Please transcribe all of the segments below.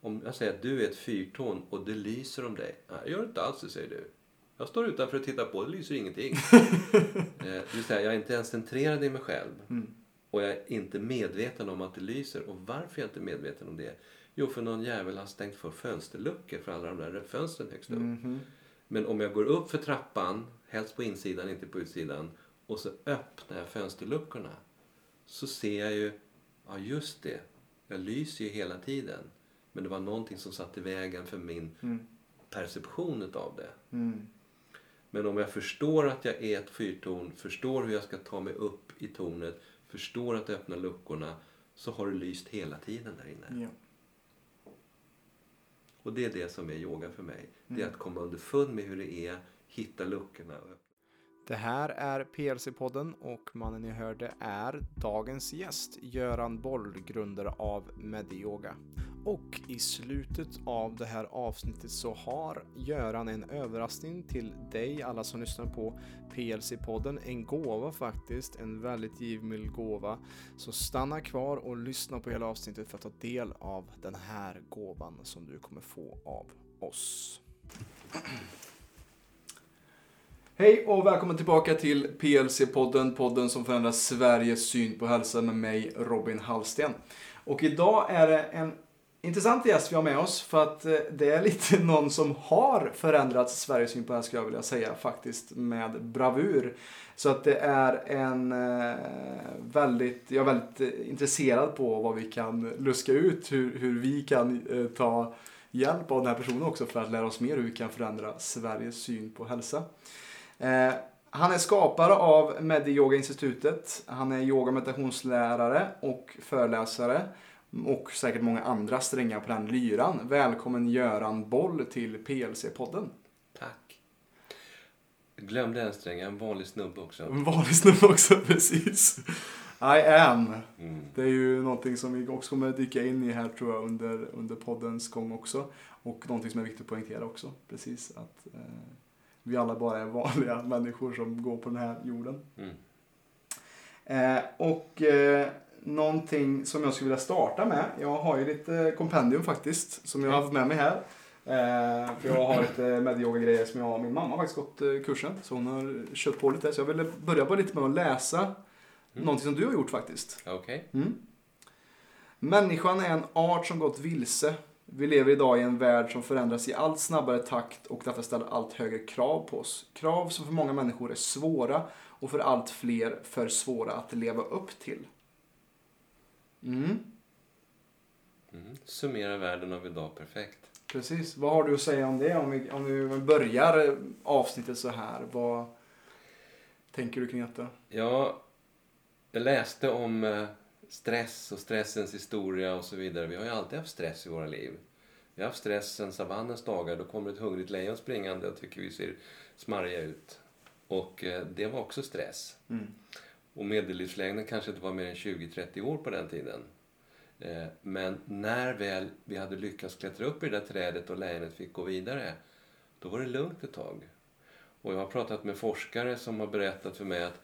Om jag säger att du är ett fyrtorn och det lyser om dig. Nej, det gör det inte alls, det säger du. Jag står utanför och tittar på, det lyser ingenting. eh, det vill säga, jag är inte ens centrerad i mig själv. Mm. Och jag är inte medveten om att det lyser. Och varför är jag inte medveten om det? Jo, för någon jävel har stängt för fönsterluckor för alla de där fönstren högst upp. Mhm. Men om jag går upp för trappan, helst på insidan, inte på utsidan, och så öppnar jag fönsterluckorna. Så ser jag ju, ja just det, jag lyser ju hela tiden. Men det var någonting som satt i vägen för min Mm. perception utav det. Mm. Men om jag förstår att jag är ett fyrtorn, förstår hur jag ska ta mig upp i tornet, förstår att öppna luckorna, så har det lyst hela tiden där inne. Ja. Och det är det som är yoga för mig. Det är att komma underfund med hur det är, hitta luckorna och öppna. Det här är PLC-podden och mannen ni hörde är dagens gäst, Göran Boll, grundare av Mediyoga. Och i slutet av det här avsnittet så har Göran en överraskning till dig, alla som lyssnar på PLC-podden. En gåva faktiskt, en väldigt givmild gåva. Så stanna kvar och lyssna på hela avsnittet för att ta del av den här gåvan som du kommer få av oss. Hej och välkommen tillbaka till PLC-podden, podden som förändrar Sveriges syn på hälsa med mig Robin Hallsten. Och idag är det en intressant gäst vi har med oss för att eh, det är lite någon som har förändrat Sveriges syn på hälsa skulle jag vilja säga faktiskt med bravur. Så att det är en eh, väldigt, jag är väldigt eh, intresserad på vad vi kan luska ut, hur, hur vi kan ta hjälp av den här personen också för att lära oss mer hur vi kan förändra Sveriges syn på hälsa. Eh, han är skapare av Mediyoga institutet. Han är yoga och meditationslärare och föreläsare. Och säkert många andra strängar på den lyran. Välkommen Göran Boll till PLC-podden. Tack. Glömde en sträng, en vanlig snubbe också. En vanlig snubbe också, precis. I am. Mm. Det är ju någonting som vi också kommer dyka in i här tror jag under, under poddens gång också. Och någonting som är viktigt att poängtera också. Precis att eh, vi alla bara är vanliga människor som går på den här jorden. Mm. Eh, och eh, någonting som jag skulle vilja starta med. Jag har ju lite kompendium faktiskt som jag har haft med mig här. Eh, för jag har lite medyoga-grejer som jag min mamma har faktiskt gått eh, kursen. Så hon har kört på lite. Så jag ville börja bara lite med att läsa någonting som du har gjort faktiskt. Okej. Mm. Människan är en art som gått vilse. Vi lever idag i en värld som förändras i allt snabbare takt och detta ställer allt högre krav på oss. Krav som för många människor är svåra och för allt fler för svåra att leva upp till. Mm, Mm. Summera världen av idag perfekt. precis. Vad har du att säga om det? Om vi, om vi börjar avsnittet så här. Vad tänker du kring detta? Ja, jag läste om eh, stress och stressens historia och så vidare. Vi har ju alltid haft stress i våra liv. Vi har haft stress sen savannens dagar. Då kommer ett hungrigt lejon springande och tycker vi ser smarriga ut. Och eh, det var också stress. Mm. Och medellivslängden kanske inte var mer än 20-30 år på den tiden. Eh, Men när väl vi hade lyckats klättra upp i det där trädet och lejonet fick gå vidare, då var det lugnt ett tag. Och jag har pratat med forskare som har berättat för mig att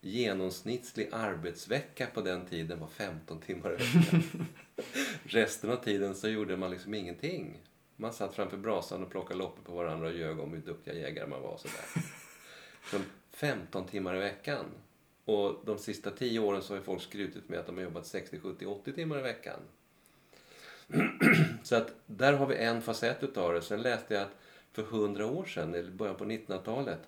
genomsnittlig arbetsvecka på den tiden var 15 timmar i veckan. Resten av tiden så gjorde man liksom ingenting. Man satt framför brasan och plockade loppor på varandra och ljög om hur duktiga jägare man var. Sådär. Så 15 timmar i veckan. Och de sista 10 åren så har ju folk skrutit med att de har jobbat 60, 70, 80 timmar i veckan. Så att där har vi en facett utav det. Sen läste jag att för 100 år sedan, eller början på 1900-talet,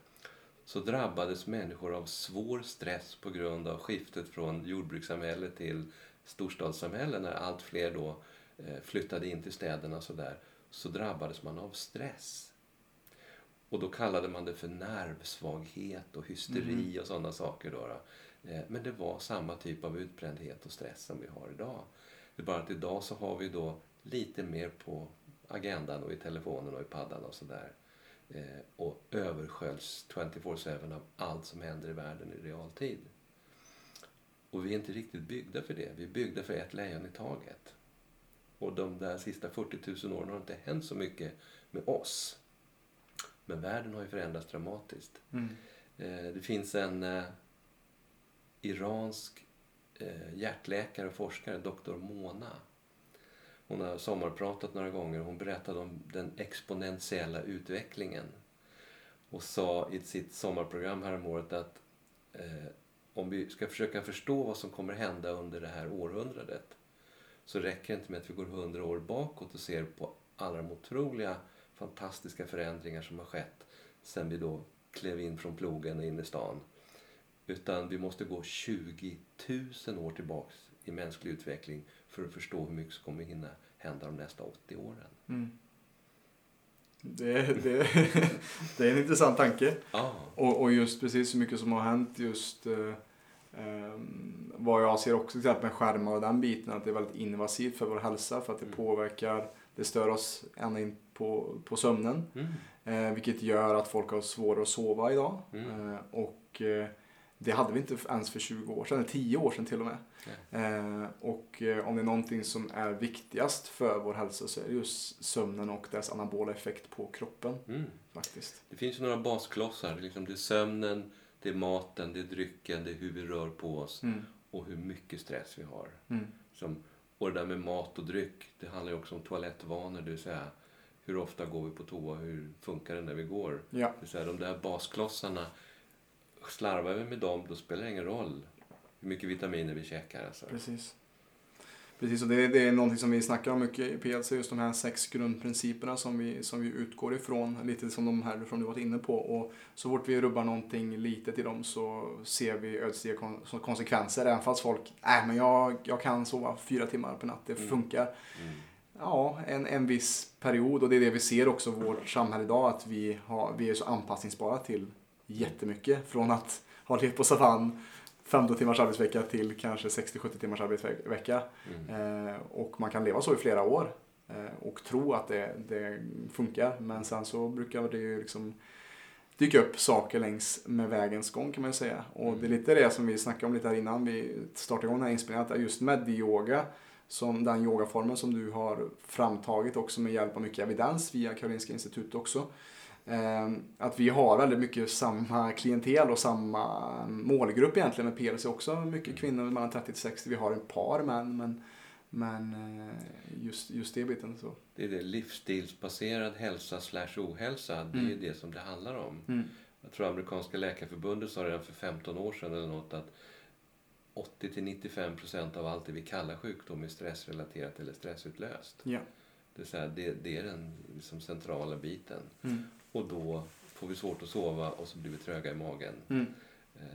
så drabbades människor av svår stress på grund av skiftet från jordbrukssamhälle till storstadssamhälle när allt fler då eh, flyttade in till städerna och sådär. Så drabbades man av stress. Och då kallade man det för nervsvaghet och hysteri och sådana saker. Då, då. Eh, Men det var samma typ av utbrändhet och stress som vi har idag. Det är bara att idag så har vi då lite mer på agendan och i telefonen och i paddan och sådär. Eh, och översköljs 24-7 av allt som händer i världen i realtid. Och vi är inte riktigt byggda för det. Vi är byggda för ett lejon i taget. Och de där sista 40 000 åren har inte hänt så mycket med oss. Men världen har ju förändrats dramatiskt. Mm. Eh, det finns en eh, iransk hjärtläkare och forskare, doktor Mona. Hon har sommarpratat några gånger. Hon berättade om den exponentiella utvecklingen. Och sa i sitt sommarprogram häromåret att eh, om vi ska försöka förstå vad som kommer hända under det här århundradet så räcker det inte med att vi går hundra år bakåt och ser på alla de otroliga fantastiska förändringar som har skett sen vi då klev in från plogen och in i stan. Utan vi måste gå 20 000 år tillbaks i mänsklig utveckling för att förstå hur mycket som kommer hinna hända de nästa 80 åren. Mm. Det, det, det är en intressant tanke. Ja. Och, och just precis hur mycket som har hänt just eh, eh, vad jag ser också till exempel med skärmar och den biten att det är väldigt invasivt för vår hälsa för att det Mm. påverkar, det stör oss ända in på, på sömnen. Mm. Eh, vilket gör att folk har svårare att sova idag. Mm. Eh, och eh, det hade vi inte ens för 20 år sedan, eller 10 år sedan till och med. Eh, och eh, om det är någonting som är viktigast för vår hälsa så är det just sömnen och dess anabola effekt på kroppen Mm. faktiskt. Det finns ju några basklossar. Liksom det är sömnen, det är maten, det är drycken, det är hur vi rör på oss Mm. och hur mycket stress vi har. Mm. Som, och det där med mat och dryck, det handlar ju också om toalettvanor. Det vill säga, hur ofta går vi på toa? Hur funkar det när vi går? Ja, Det vill säga, de där basklossarna, slarvar vi med dem, då spelar det ingen roll hur mycket vitaminer vi käkar. Alltså. precis. Precis, och det, det är någonting som vi snackar om mycket i PLC, just de här sex grundprinciperna som vi, som vi utgår ifrån, lite som de här som du varit inne på. Och så fort vi rubbar någonting litet i dem så ser vi ödesdigra kon- konsekvenser, även fast folk, nej men jag, jag kan sova fyra timmar per natt, det Mm. funkar. Mm. Ja, en, en viss period och det är det vi ser också i vårt samhälle idag, att vi, har, vi är så anpassningsbara till jättemycket. Från att ha levt på savann 15 timmars arbetsvecka till kanske 60-70 timmars arbetsvecka. Mm. Eh, och man kan leva så i flera år eh, och tro att det, det funkar. Men sen så brukar det ju liksom dyka upp saker längs med vägens gång kan man ju säga. Och Mm. det är lite det som vi snackade om lite här innan vi startade igång den här inspelningen. Att just medyoga, som den yogaformen som du har framtagit också med hjälp av mycket evidens via Karolinska institutet också. Eh, att vi har väldigt mycket samma klientel och samma målgrupp egentligen med PLC också. Mycket kvinnor mellan 30 till 60. Vi har ett par män men, men eh, just, just det biten så. Det är det, livsstilsbaserad hälsa slash ohälsa, det är Mm. det som det handlar om. Mm. Jag tror amerikanska läkarförbundet sa redan för 15 år sedan eller något att 80-95 procent av allt det vi kallar sjukdom är stressrelaterat eller stressutlöst. Ja. Det, är så här, det, det är den liksom centrala biten. Mm. Och då får vi svårt att sova och så blir vi tröga i magen. Mm. Eh,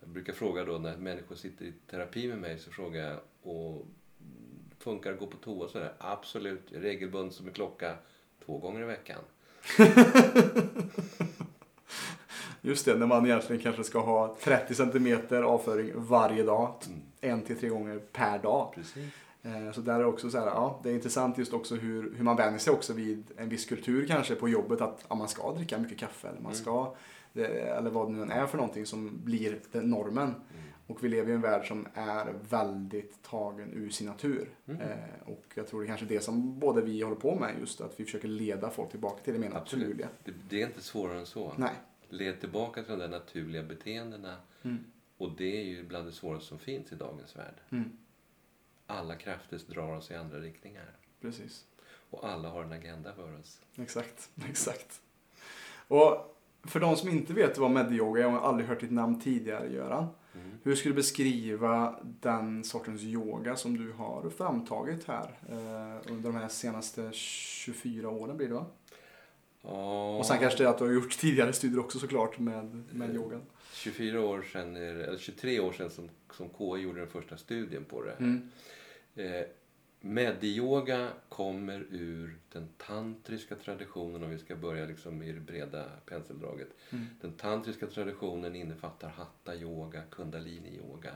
Jag brukar fråga då när människor sitter i terapi med mig så frågar jag och funkar att gå på toa sådär? Absolut, regelbundet som en klocka två gånger i veckan. Just det, när man egentligen kanske ska ha 30 centimeter avföring varje dag. Mm. En till tre gånger per dag. Precis. Eh, Så där är det också så här, ja, det är intressant just också hur, hur man vänjer sig också vid en viss kultur kanske på jobbet att ja, man ska dricka mycket kaffe eller man Mm. ska, det, eller vad det nu än är för någonting som blir den normen. Mm. Och vi lever i en värld som är väldigt tagen ur sin natur. Mm. Eh, och jag tror det är kanske det som både vi håller på med just att vi försöker leda folk tillbaka till det mer naturliga. Det, det är inte svårare än så. Nej. Led tillbaka till de där naturliga beteendena. Mm. Och det är ju bland det svåraste som finns i dagens värld. Alla krafter drar oss i andra riktningar. Precis. Och alla har en agenda för oss. Exakt, exakt. Och för de som inte vet vad medyoga är, jag har aldrig hört ditt namn tidigare Göran. Mm. Hur skulle du beskriva den sortens yoga som du har framtagit här eh, under de här senaste 24 åren blir det va? Ja, Och sen kanske det att du har gjort tidigare studier också såklart med, med Eh, yogan. 24 år sedan, är eller 23 år sedan som, som KI gjorde den första studien på det. Mm. Eh, Mediyoga kommer ur den tantriska traditionen om vi ska börja liksom i det breda penseldraget. Mm. Den tantriska traditionen innefattar hatta yoga, kundalini yoga.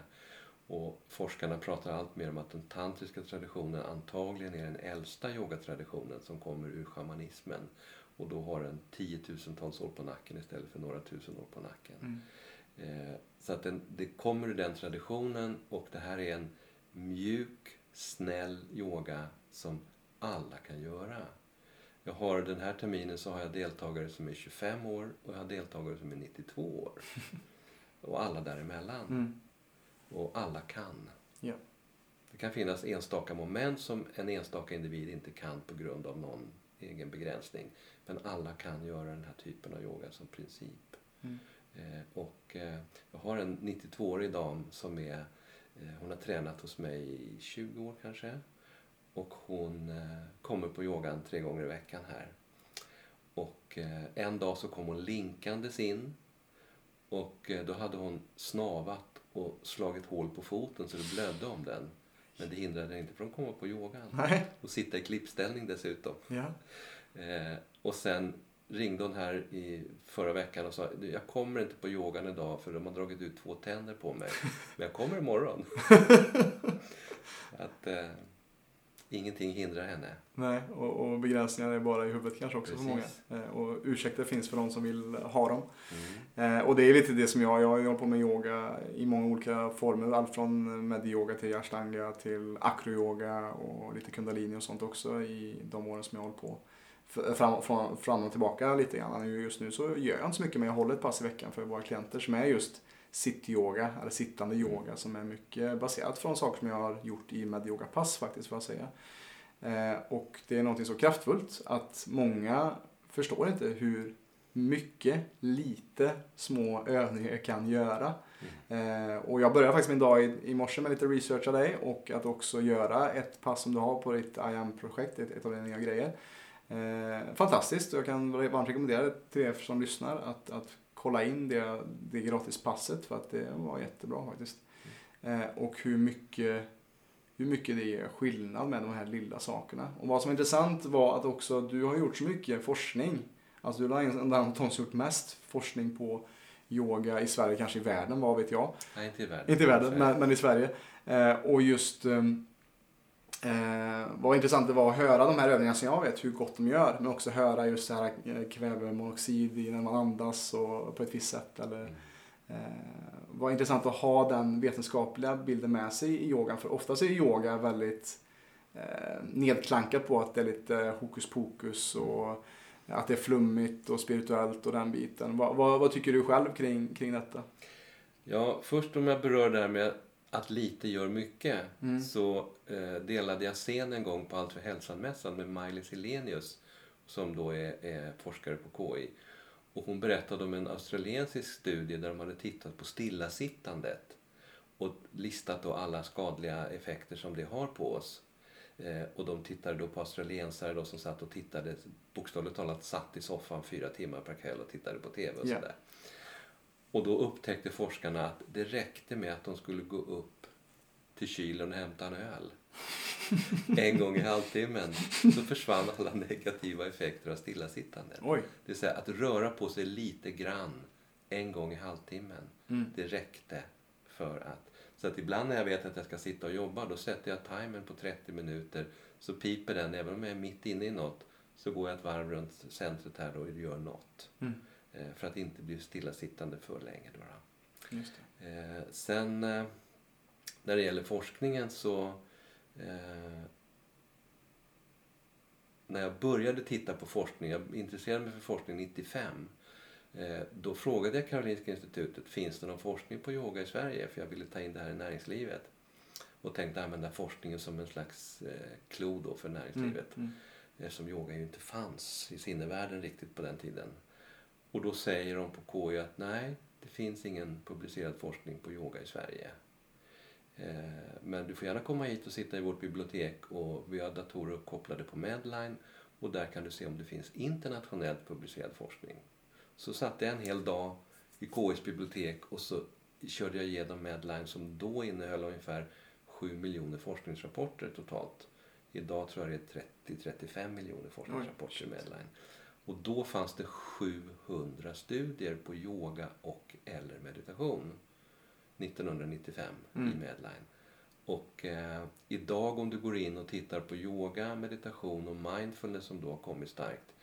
Och forskarna pratar allt mer om att den tantriska traditionen antagligen är den äldsta yogatraditionen som kommer ur shamanismen. Och då har den tiotusentals år på nacken istället för några tusen år på nacken. Mm. Eh, så att den, det kommer ur den traditionen och det här är en mjuk, snäll yoga som alla kan göra. Jag har den här terminen så har jag deltagare som är 25 år och jag har deltagare som är 92 år. Och alla däremellan. Mm. Och alla kan. Ja. Det kan finnas enstaka moment som en enstaka individ inte kan på grund av någon egen begränsning. Men alla kan göra den här typen av yoga som princip. Mm. Eh, och eh, jag har en 92-årig dam som är, hon har tränat hos mig i 20 år kanske. Och hon eh, kommer på yogan tre gånger i veckan här. Och eh, en dag så kom hon linkandes in. Och eh, då hade hon snavat och slagit hål på foten så det blödde om den. Men det hindrade inte från att komma på yogan. Nej. Och sitta i klippställning dessutom. Ja. Eh, och sen ringde hon här i förra veckan och sa jag kommer inte på yogan idag för de har dragit ut två tänder på mig. Men jag kommer imorgon. att eh, ingenting hindrar henne. Nej, och, och begränsningar är bara i huvudet kanske också för många. Precis. Eh, och ursäkter finns för de som vill ha dem. Mm. Eh, och det är lite det som jag, jag har hållit på med yoga i många olika former. Allt från medyoga till ashtanga till acroyoga och lite kundalini och sånt också i de åren som jag har hållit på. Fram, fram, fram och tillbaka lite grann. Just nu så gör jag inte så mycket men jag håller ett pass i veckan för våra klienter som är just sittyoga eller sittande yoga som är mycket baserat från saker som jag har gjort i medyogapass faktiskt får jag säga. Eh, och det är någonting så kraftfullt att många förstår inte hur mycket lite små övningar kan göra. Eh, och jag började faktiskt min dag i, i morse med lite research av dig och att också göra ett pass som du har på ditt IAM-projekt, ett, ett av dina nya grejer. Eh, fantastiskt jag kan varmt rekommendera det till er som lyssnar att, att kolla in det, det gratispasset för att det var jättebra faktiskt. Eh, och hur mycket, hur mycket det är skillnad med de här lilla sakerna. Och vad som är intressant var att också du har gjort så mycket forskning. Alltså du är en av de som gjort mest forskning på yoga i Sverige, kanske i världen, vad vet jag. Nej, inte i världen. Inte i världen, men, men i Sverige. Eh, och just ehm, eh, vad intressant det var att höra de här övningarna som jag vet hur gott de gör. Men också höra just det här eh, kvävemonoxid när man andas och på ett visst sätt. Eller, Mm. eh, vad intressant att ha den vetenskapliga bilden med sig i yogan. För oftast är yoga väldigt eh, nedklankat på att det är lite hokus pokus och att det är flummigt och spirituellt och den biten. Vad, vad, vad tycker du själv kring, kring detta? Ja, först om jag berör det här med att lite gör mycket. Mm. Så eh, delade jag scen en gång på Allt för hälsan-mässan med Maj-Lis Helenius som då är, är forskare på KI. Och hon berättade om en australiensisk studie där de hade tittat på stillasittandet och listat då alla skadliga effekter som det har på oss. Eh, och de tittade då på australiensare då som satt och tittade, bokstavligt talat satt i soffan fyra timmar per kväll och tittade på TV och Ja. sådär. Och då upptäckte forskarna att det räckte med att de skulle gå upp till kylen och hämta en öl. En gång i halvtimmen så försvann alla negativa effekter av stillasittandet. Oj. Det vill säga att röra på sig lite grann en gång i halvtimmen. Mm. Det räckte för att... Så att ibland när jag vet att jag ska sitta och jobba då sätter jag timern på 30 minuter så piper den. Även om jag är mitt inne i något så går jag ett varv runt centret här då och gör något. Mm. Eh, För att inte bli stillasittande för länge. Då. Eh, sen eh, när det gäller forskningen så när jag började titta på forskning, jag intresserade mig för forskning 95, eh, då frågade jag Karolinska institutet, finns det någon forskning på yoga i Sverige? För jag ville ta in det här i näringslivet. Och tänkte använda forskningen som en slags klo då för näringslivet. Mm. Eftersom yoga ju inte fanns i sinnevärlden riktigt på den tiden. Och då säger de på KI att nej, det finns ingen publicerad forskning på yoga i Sverige. Eh, Men du får gärna komma hit och sitta i vårt bibliotek och vi har datorer uppkopplade på Medline och där kan du se om det finns internationellt publicerad forskning. Så satt jag en hel dag i KIs bibliotek och så körde jag igenom Medline som då innehöll ungefär 7 miljoner forskningsrapporter totalt. Idag tror jag det är 30-35 miljoner forskningsrapporter i Medline. Och då fanns det 700 studier på yoga och eller meditation 1995 Mm. i Medline. Och eh, idag om du går in och tittar på yoga, meditation och mindfulness som då har kommit starkt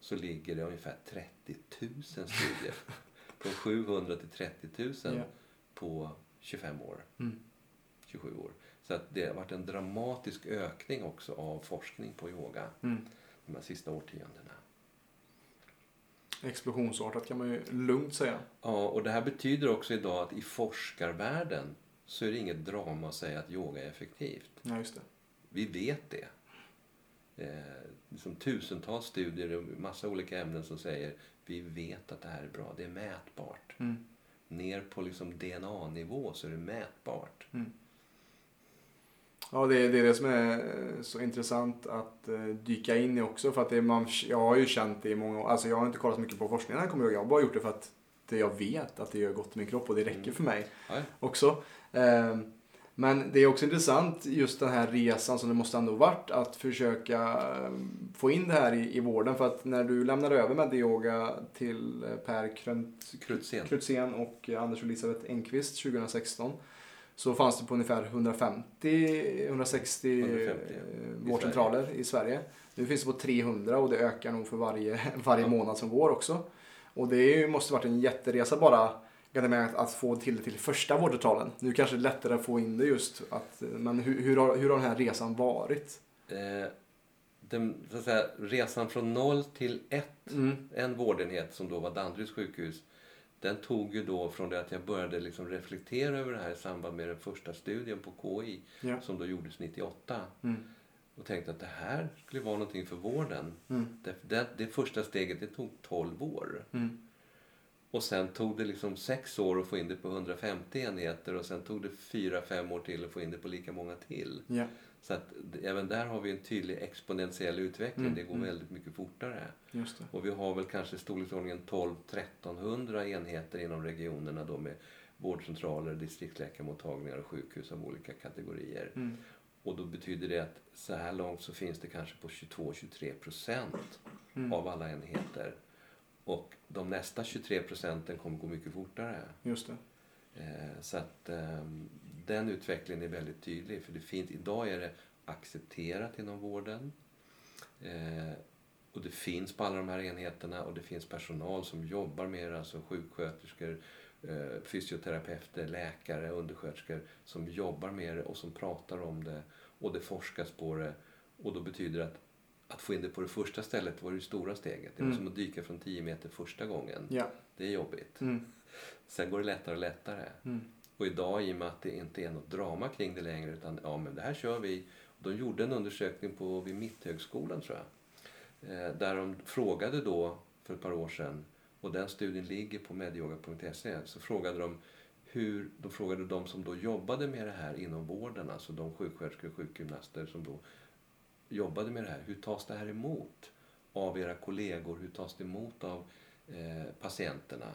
så ligger det ungefär 30 000 studier. Från 700 till 30 000 Ja. på 25 år, Mm. 27 år. Så att det har varit en dramatisk ökning också av forskning på yoga Mm. de här sista årtiondena. Explosionsartat kan man ju lugnt säga. Ja, och det här betyder också idag att i forskarvärlden så är det inget drama att säga att yoga är effektivt. Ja, just det. Vi vet det. Eh, liksom tusentals studier och massa olika ämnen som säger vi vet att det här är bra. Det är mätbart. Mm. Ner på liksom DNA-nivå så är det mätbart. Ja, det är, det är det som är så intressant att eh, dyka in i också. För att är man, jag har ju känt det i många år. Alltså jag har inte kollat så mycket på forskningen här kommer jag ihåg. Jag har bara gjort det för att det jag vet att det gör gott i min kropp och det räcker Mm. för mig Ja, också. Eh, men det är också intressant just den här resan som det måste ändå varit att försöka eh, få in det här i, i vården. För att när du lämnade över med yoga till eh, Per. Krutzén och Anders och Elisabeth Engqvist 2016 så fanns det på ungefär 150-160 150, ja. I vårdcentraler i Sverige. Nu finns det på 300 och det ökar nog för varje, varje Ja. månad som går också. Och det måste varit en jätteresa bara med att, att få till det till första vårdcentralen. Nu kanske det är lättare att få in det just. Att, men hur, hur, har, hur har den här resan varit? Eh, den, så att säga, resan från noll till ett, Mm. en vårdenhet som då var Danderyds sjukhus. Den tog ju då från det att jag började liksom reflektera över det här i samband med den första studien på KI Ja. som då gjordes 98. Mm. Och tänkte att det här skulle vara någonting för vården. Mm. Det, det, det första steget det tog 12 år. Mm. Och sen tog det liksom sex år att få in det på 150 enheter och sen tog det fyra, fem år till att få in det på lika många till. Ja. Så att även där har vi en tydlig exponentiell utveckling. Mm, Det går mm. väldigt mycket fortare. Och vi har väl kanske i storleksordningen 12-1300 enheter inom regionerna då med vårdcentraler, distriktsläkarmottagningar och sjukhus av olika kategorier. Mm. Och då betyder det att så här långt så finns det kanske på 22-23 procent Mm. av alla enheter. Och de nästa 23 procenten kommer gå mycket fortare. Just det. Eh, Så att ehm, den utvecklingen är väldigt tydlig. För det finns, idag är det accepterat inom vården. Eh, och det finns på alla de här enheterna och det finns personal som jobbar med det. Alltså sjuksköterskor, eh, fysioterapeuter, läkare, undersköterskor som jobbar med det och som pratar om det. Och det forskas på det. Och då betyder det att att få in det på det första stället var det stora steget. Det var Mm. som att dyka från 10 meter första gången. Ja. Det är jobbigt. Mm. Sen går det lättare och lättare. Mm. Och idag i och med att det inte är något drama kring det längre utan ja men det här kör vi. De gjorde en undersökning på vid Mitthögskolan tror jag. Eh, där de frågade då för ett par år sedan och den studien ligger på medyoga.se så frågade de hur, de frågade de som då jobbade med det här inom vården, alltså de sjuksköterskor och sjukgymnaster som då jobbade med det här. Hur tas det här emot av era kollegor? Hur tas det emot av eh, patienterna?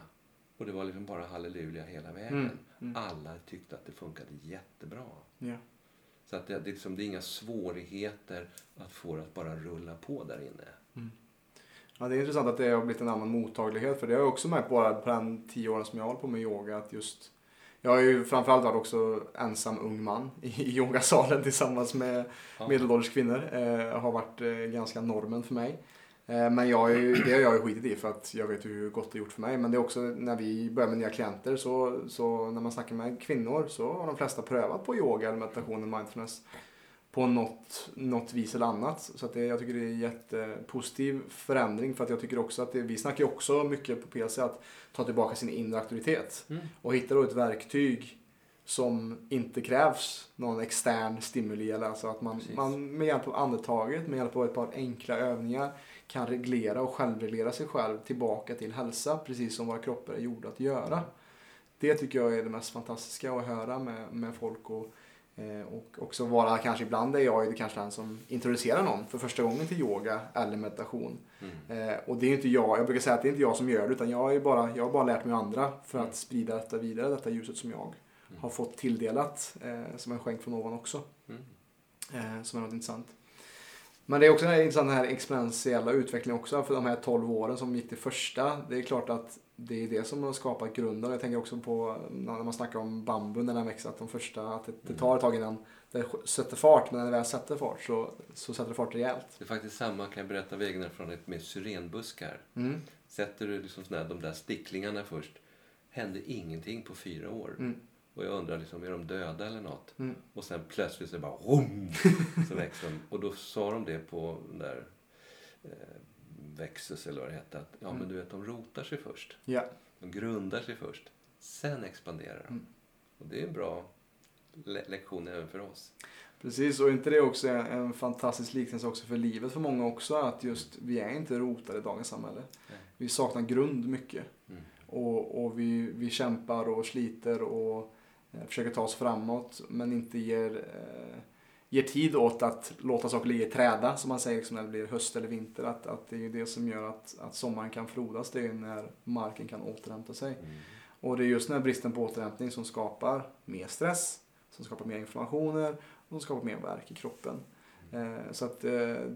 Och det var liksom bara halleluja hela vägen. Mm. Mm. Alla tyckte att det funkade jättebra. Ja. Så att det, det, är liksom, det är inga svårigheter att få det att bara rulla på där inne. Ja, det är intressant att det har blivit en annan mottaglighet för det har jag också märkt bara på den tio åren som jag har på med yoga att just jag har ju framförallt varit också ensam ung man i yogasalen tillsammans med Ja. medelålders kvinnor. Eh, har varit eh, ganska normen för mig. Eh, men jag är ju, det har jag ju skitit i för att jag vet hur gott det gjort för mig. Men det är också när vi börjar med nya klienter så, så när man snackar med kvinnor så har de flesta prövat på yoga eller meditation och mindfulness på något, något vis eller annat. Så att det, jag tycker det är en jättepositiv förändring för att jag tycker också att det, vi snackar ju också mycket på PLC att ta tillbaka sin inre auktoritet Mm. och hitta då ett verktyg som inte krävs någon extern stimuli. Eller alltså att man, Precis. man med hjälp av andetaget, med hjälp av ett par enkla övningar kan reglera och självreglera sig själv tillbaka till hälsa, precis som våra kroppar är gjorda att göra. Det tycker jag är det mest fantastiska att höra med, med folk och, eh, och också vara, kanske ibland är jag ju kanske den som introducerar någon för första gången till yoga eller meditation. Mm. Eh, och det är inte jag, jag brukar säga att det är inte jag som gör det utan jag, är bara, jag har bara lärt mig andra för att sprida detta vidare, detta ljuset som jag Mm. har fått tilldelat eh, som en skänk från ovan också. Mm. Eh, som är något intressant. Men det är också intressant den här exponentiella utvecklingen också för de här 12 åren som gick till första. Det är klart att det är det som har skapat grunden. Jag tänker också på när man snackar om bambun när den växer, att de första, att det, tar ett tag innan det sätter fart, men när det väl sätter fart så, så sätter det fart rejält. Det är faktiskt samma kan jag berätta av egen erfarenhet med syrenbuskar. Mm. Sätter du liksom såna här, de där sticklingarna först hände ingenting på fyra år. Mm. Och jag undrar, liksom, är de döda eller något? Mm. Och sen plötsligt så bara rum, så växer de. Och då sa de det på den där eh, Vexus eller vad det hette. Att, ja Mm. men du vet, de rotar sig först. Ja. De grundar sig först. Sen expanderar de. Mm. Och det är en bra le- lektion även för oss. Precis, och inte det också en, en fantastisk liknelse också för livet för många också? Att just vi är inte rotade i dagens samhälle. Nej. Vi saknar grund mycket. Mm. Och, och vi, vi kämpar och sliter och försöker ta oss framåt men inte ger, eh, ger tid åt att låta saker ligga i träda som man säger liksom, när det blir höst eller vinter. Att, att det är ju det som gör att, att sommaren kan frodas. Det är ju när marken kan återhämta sig. Mm. Och det är just den här bristen på återhämtning som skapar mer stress, som skapar mer inflammationer och som skapar mer värk i kroppen. Eh, så att eh,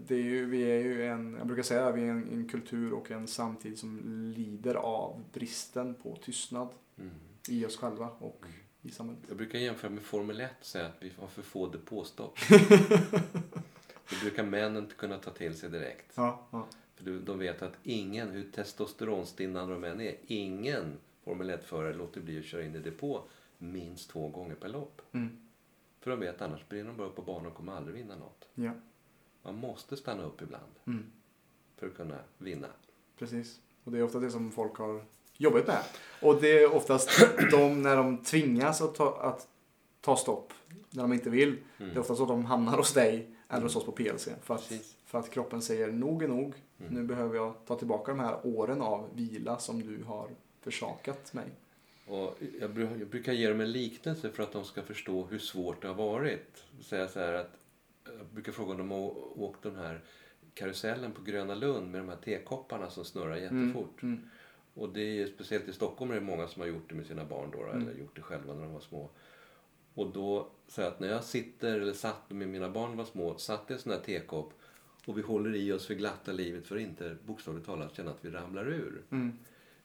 det är ju, vi är ju en, jag brukar säga, vi är en, en kultur och en samtid som lider av bristen på tystnad Mm. i oss själva och i samhället. Jag brukar jämföra med Formel 1 och säga att vi har för få depåstopp. det brukar männen inte kunna ta till sig direkt. Ja, ja. För de vet att ingen, hur testosteronstinnande de än är, ingen Formel 1-förare låter bli att köra in i depå minst två gånger per lopp. Mm. För de vet annars brinner de bara upp på banan och kommer aldrig vinna något. ja. Man måste stanna upp ibland Mm. för att kunna vinna. Precis. Och det är ofta det som folk har jobbat med. Och det är oftast de, när de tvingas att ta, att ta stopp, när de inte vill. Det är ofta så att de hamnar hos dig eller hos oss på PLC. För att, Precis. för att kroppen säger nog är nog. Mm. Nu behöver jag ta tillbaka de här åren av vila som du har försakat mig. Och jag, bru- jag brukar ge dem en liknelse för att de ska förstå hur svårt det har varit. Säga så här att, jag brukar fråga om de har åkt den här karusellen på Gröna Lund med de här tekopparna som snurrar jättefort. Mm. Och det är speciellt i Stockholm är det många som har gjort det med sina barn då, Mm. eller gjort det själva när de var små. Och då säger jag att när jag sitter, eller satt med mina barn var små, satt i en sån här tekopp och vi håller i oss för glatta livet för att inte bokstavligt talat känna att vi ramlar ur. Mm.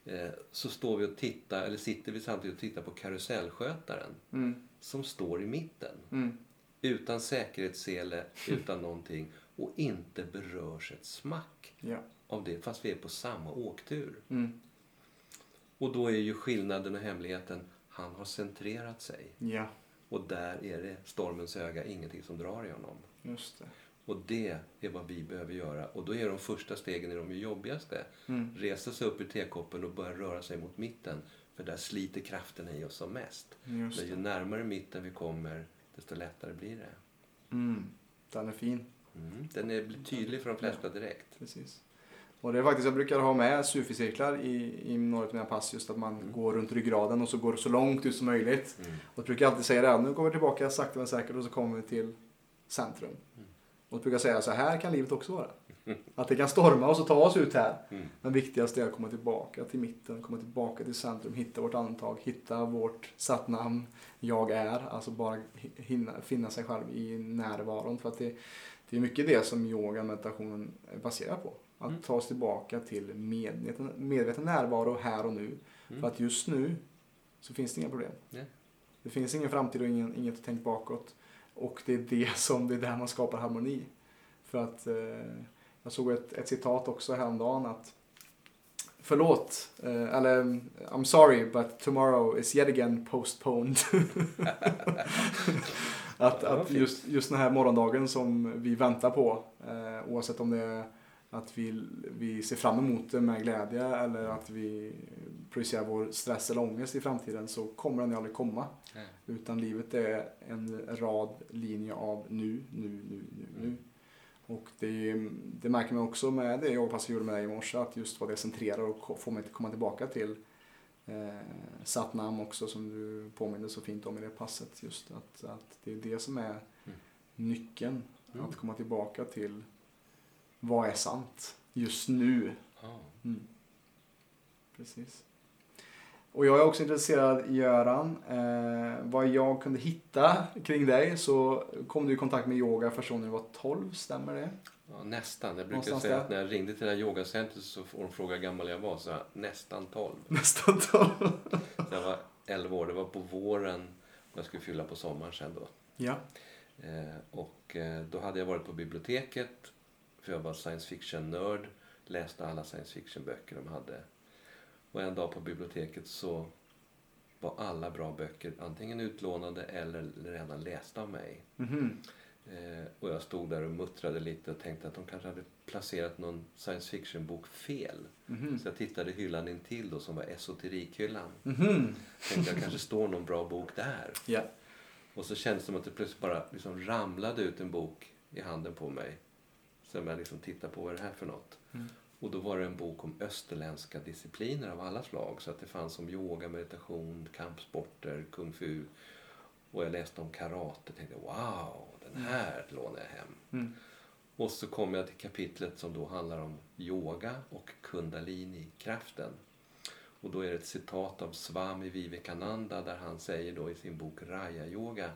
Eh, så står vi och tittar, eller sitter vi samtidigt och tittar på karusellskötaren Mm. som står i mitten. Mm. Utan säkerhetssele, utan någonting och inte berörs ett smack Ja. av det fast vi är på samma åktur. Mm. Och då är ju skillnaden och hemligheten, han har centrerat sig. Ja, Och där är det stormens öga, ingenting som drar i honom. just det. Och det är vad vi behöver göra. Och då är de första stegen är de jobbigaste. Mm. Resa sig upp ur tekoppen och börja röra sig mot mitten. För där sliter kraften i oss som mest. Just Men ju närmare mitten vi kommer, desto lättare blir det. Mm. Den är fin. Mm. Den är tydlig för de flesta direkt. Precis. Och det är faktiskt, jag brukar ha med sufi-cirklar i, i några av mina pass, just att man Mm. går runt ryggraden och så går så långt ut som möjligt. Mm. Och jag brukar alltid säga det, här, nu går vi tillbaka sakta men säkert och så kommer vi till centrum. Mm. Och jag brukar säga, så här kan livet också vara. Att det kan storma och så ta oss ut här. Mm. Men viktigast är att komma tillbaka till mitten, komma tillbaka till centrum, hitta vårt andetag, hitta vårt sattnamn, jag är. Alltså bara hinna, finna sig själv i närvaron. För att det, det är mycket det som yoga meditationen är baserad på. Att Mm. ta oss tillbaka till medveten, medveten närvaro här och nu. Mm. För att just nu så finns det inga problem. Nej. Det finns ingen framtid och ingen, inget att tänka bakåt. Och det är det som, det är där man skapar harmoni. För att eh, jag såg ett, ett citat också häromdagen att Förlåt, eh, eller I'm sorry but tomorrow is yet again postponed. att att just, just den här morgondagen som vi väntar på, eh, oavsett om det är att vi, vi ser fram emot det med glädje eller att vi projicerar vår stress eller ångest i framtiden så kommer den ju aldrig komma. Nej. Utan livet är en rad linjer av nu, nu, nu, nu, nu. Mm. Och det, det märker man också med det jag fast gjorde med dig i morse, att just vad det centrerar och får mig att komma tillbaka till eh, Satnam också som du påminner så fint om i det passet. Just att, att det är det som är Mm. nyckeln. Mm. Att komma tillbaka till vad är sant just nu. Ja. Mm. Precis. Och jag är också intresserad, Göran, eh, vad jag kunde hitta kring dig så kom du i kontakt med yoga första gången du var 12, stämmer det? Ja, nästan. Jag brukar Någonstans säga där. att när jag ringde till det här yogacentret så får de fråga hur gammal jag var. Så jag nästan 12. Nästan 12. Så jag var 11 år. Det var på våren och jag skulle fylla på sommaren sen då. Ja. Eh, och eh, då hade jag varit på biblioteket. För jag var science fiction-nörd. Läste alla science fiction-böcker de hade. Och en dag på biblioteket så var alla bra böcker antingen utlånade eller redan lästa av mig. Mhm. Eh, och jag stod där och muttrade lite och tänkte att de kanske hade placerat någon science fiction-bok fel. Mhm. Så jag tittade hyllan intill då som var esoterikhyllan. Mhm. Tänkte jag kanske står någon bra bok där. Ja. Och så kändes det som att det plötsligt bara liksom ramlade ut en bok i handen på mig. Som jag liksom tittade på, vad är det här för något? Mm. Och då var det en bok om österländska discipliner av alla slag. Så att det fanns om yoga, meditation, kampsporter, kung fu. Och jag läste om karate och tänkte wow, den här lånar jag hem. Mm. Och så kom jag till kapitlet som då handlar om yoga och kundalini-kraften. Och då är det ett citat av Swami Vivekananda där han säger då i sin bok Raya Yoga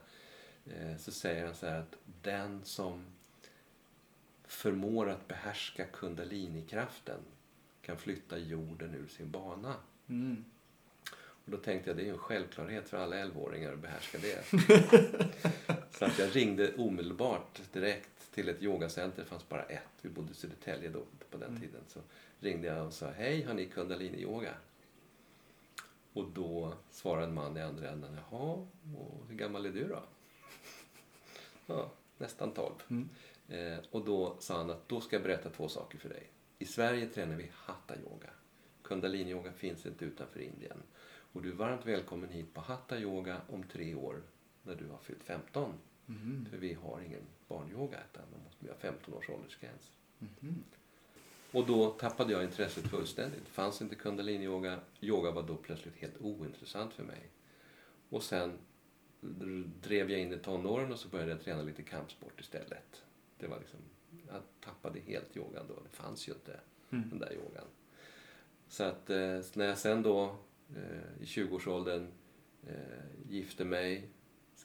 eh, så säger han så här att den som förmår att behärska kundalini-kraften kan flytta jorden ur sin bana. Mm. Och då tänkte jag det är ju en självklarhet för alla 11-åringar att behärska det. så att jag ringde omedelbart direkt till ett yogacenter. Det fanns bara ett. Vi bodde i Södertälje då på den tiden. Så ringde jag och sa hej, har ni kundalini-yoga? Och då svarade en man i andra änden, jaha, och hur gammal är du då? ja, nästan 12. Mm. Eh, och då sa han att då ska jag berätta två saker för dig. I Sverige tränar vi hatta-yoga. Kundalini-yoga finns inte utanför Indien. Och du är varmt välkommen hit på hatta-yoga om tre år när du har fyllt 15. Mm. För vi har ingen barnyoga utan man måste ha 15 års åldersgräns. Mm. Och då tappade jag intresset fullständigt. Fanns inte kundalini-yoga. Yoga var då plötsligt helt ointressant för mig. Och sen drev jag in i tonåren och så började jag träna lite kampsport istället. Det var liksom, jag tappade helt yogan då. Det fanns ju inte Mm. den där yogan. Så att eh, när jag sen då eh, i 20-årsåldern eh, gifte mig,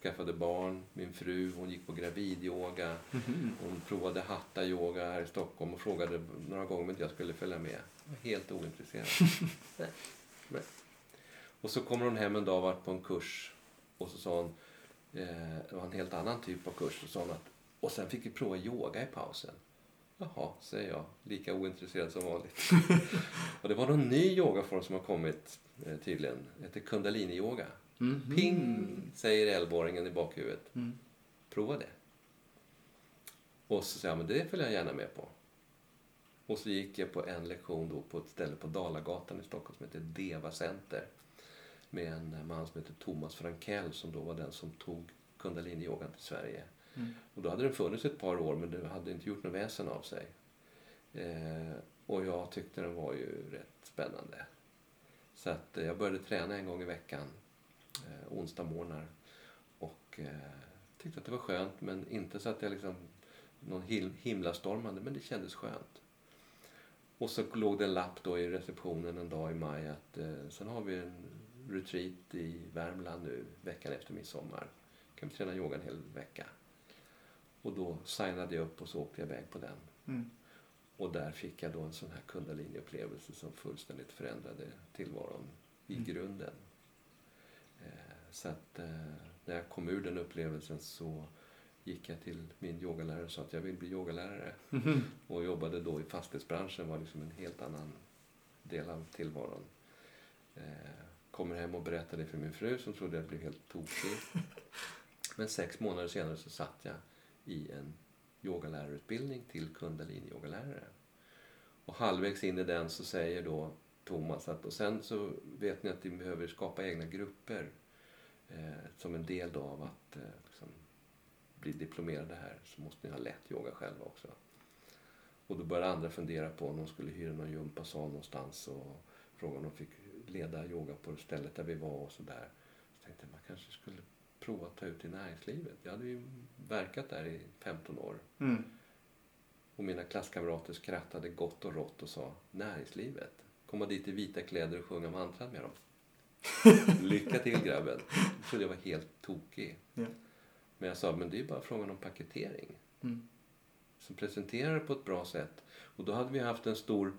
skaffade barn, min fru hon gick på gravidyoga, Mhm. hon provade hatta-yoga här i Stockholm och frågade några gånger om inte jag skulle följa med. Jag var helt ointresserad. Nej. Nej. Och så kommer hon hem en dag och varit på en kurs och så sa hon, eh, det var en helt annan typ av kurs, och sa hon att och sen fick vi prova yoga i pausen. Jaha, säger jag, lika ointresserad som vanligt. och det var någon ny yogaform som har kommit eh, tydligen. Det heter kundalini-yoga. Mhm. Ping, säger 11-åringen i bakhuvudet. Mm. Prova det. Och så säger jag, men det följer jag gärna med på. Och så gick jag på en lektion då på ett ställe på Dalagatan i Stockholm som heter Deva Center. Med en man som heter Thomas Frankell som då var den som tog kundalini-yogan till Sverige. Mm. Och då hade den funnits ett par år men den hade inte gjort något väsen av sig. Eh, och jag tyckte den var ju rätt spännande. Så att eh, jag började träna en gång i veckan, eh, onsdag morgnar. Och eh, tyckte att det var skönt men inte så att jag liksom någon himlastormande men det kändes skönt. Och så låg det en lapp då i receptionen en dag i maj att eh, sen har vi en retreat i Värmland nu veckan efter midsommar. Kan vi träna yoga en hel vecka. Och då signade jag upp och så åkte jag iväg på den. Mm. Och där fick jag då en sån här kundalini-upplevelse som fullständigt förändrade tillvaron i Mm. grunden. Eh, så att eh, när jag kom ur den upplevelsen så gick jag till min yogalärare och sa att jag vill bli yogalärare. Mhm. Och jobbade då i fastighetsbranschen var liksom en helt annan del av tillvaron. Eh, kommer hem och berättar det för min fru som trodde jag blev helt tokig. Men sex månader senare så satt jag i en yogalärarutbildning till kundalini-yogalärare. Och halvvägs in i den så säger då Thomas att och sen så vet ni att ni behöver skapa egna grupper eh, som en del då av att eh, liksom, bli diplomerade här så måste ni ha lätt yoga själva också. Och då började andra fundera på om de skulle hyra någon gympasal någonstans och fråga om de fick leda yoga på stället där vi var och sådär. Så tänkte jag man kanske skulle prova att ta ut i näringslivet. Jag hade ju verkat där i 15 år. Mm. Och mina klasskamrater skrattade gott och rått och sa näringslivet. Komma dit i vita kläder och sjunga mantran med dem. Lycka till grabben. Jag trodde jag var helt tokig. Ja. Men jag sa, men det är bara frågan om paketering. Mm. Som presenterar det på ett bra sätt. Och då hade vi haft en stor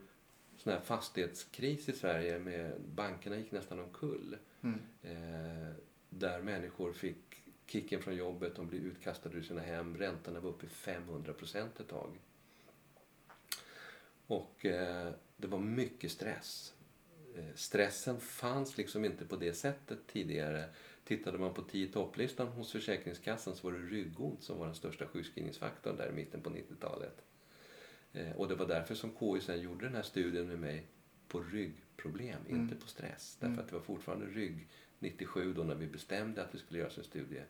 sån här fastighetskris i Sverige med bankerna gick nästan omkull. Mm. Eh, där människor fick kicken från jobbet, de blev utkastade ur sina hem. Räntorna var uppe i 500 procent ett tag. Och eh, det var mycket stress. Eh, stressen fanns liksom inte på det sättet tidigare. Tittade man på 10 topplistan hos Försäkringskassan så var det ryggont som var den största sjukskrivningsfaktorn där i mitten på 90-talet. Eh, och det var därför som KI sen gjorde den här studien med mig på ryggproblem, Mm. inte på stress. Därför Mm. att det var fortfarande rygg 97 då när vi bestämde att det skulle göras en studie.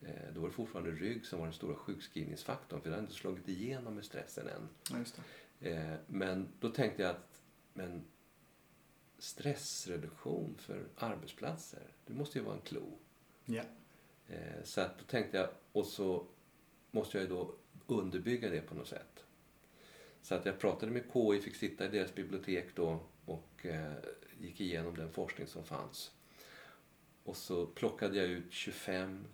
Eh, då var det fortfarande rygg som var den stora sjukskrivningsfaktorn för det hade inte slagit igenom med stressen än. Eh, men då tänkte jag att men stressreduktion för arbetsplatser, det måste ju vara en klo. Eh, så att då tänkte jag, och så måste jag ju då underbygga det på något sätt. Så att jag pratade med KI, fick sitta i deras bibliotek då och eh, gick igenom den forskning som fanns. Och så plockade jag ut 25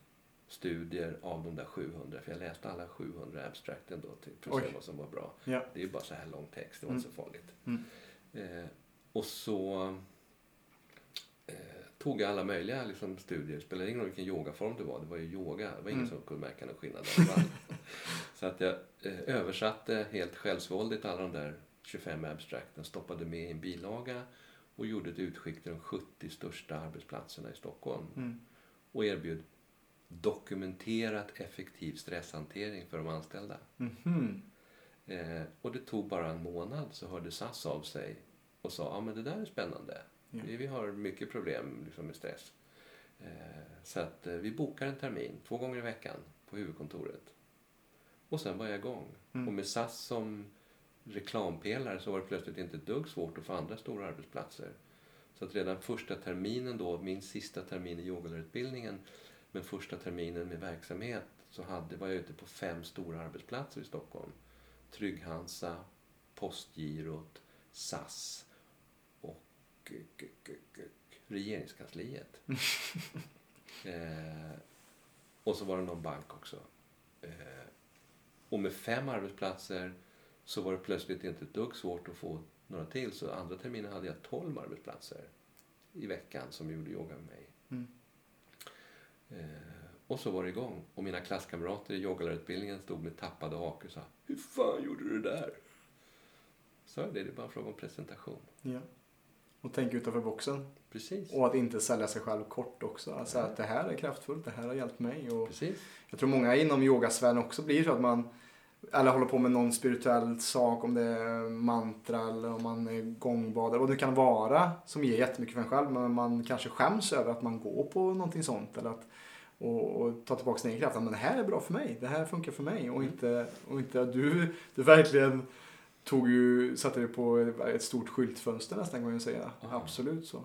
studier av de där 700, för jag läste alla 700 abstracten då till, för att se vad som var bra. Ja. Det är ju bara så här lång text, det var Mm. inte så farligt. Mm. Eh, och så eh, tog jag alla möjliga liksom, studier. Det spelade ingen roll vilken yogaform det var. Det var ju yoga. Det var ingen Mm. som kunde märka någon skillnad. Så att jag eh, översatte helt självsvåldigt alla de där 25 abstracten, stoppade med i en bilaga och gjorde ett utskick till de 70 största arbetsplatserna i Stockholm. Mm. Och erbjöd dokumenterat effektiv stresshantering för de anställda. Mhm. Eh, och det tog bara en månad så hörde SAS av sig och sa ja men det där är spännande. Ja. Vi, vi har mycket problem liksom, med stress. Eh, så att eh, vi bokar en termin två gånger i veckan på huvudkontoret. Och sen var jag igång. Mm. Och med SAS som reklampelare så var det plötsligt inte ett dugg svårt att få andra stora arbetsplatser. Så att redan första terminen då, min sista termin i yogalärarutbildningen, men första terminen med verksamhet så hade, var jag ute på fem stora arbetsplatser i Stockholm. Trygg-Hansa, Postgirot, SAS och regeringskansliet. eh, och så var det någon bank också. Eh, och med fem arbetsplatser så var det plötsligt inte ett dugg svårt att få några till. Så andra terminen hade jag 12 arbetsplatser i veckan som gjorde yoga med mig. Mm. Eh, och så var det igång. Och mina klasskamrater i yogalärarutbildningen stod med tappade hakor och sa Hur fan gjorde du det där? Så det, det är bara en fråga om presentation. Ja. Och tänk utanför boxen. Precis. Och att inte sälja sig själv kort också. Alltså Ja. att det här är kraftfullt, det här har hjälpt mig. Och Precis. jag tror många inom yogasfären också blir så att man eller håller på med någon spirituell sak, om det är mantra eller om man är gångbad eller vad det kan vara som ger jättemycket för en själv. Men man kanske skäms över att man går på någonting sånt eller att och, och ta tillbaka sin egen kraft. Men det här är bra för mig, det här funkar för mig och inte, och inte att du, du verkligen tog ju, satte dig på ett stort skyltfönster nästan kan man ju säga. Ja. Absolut så.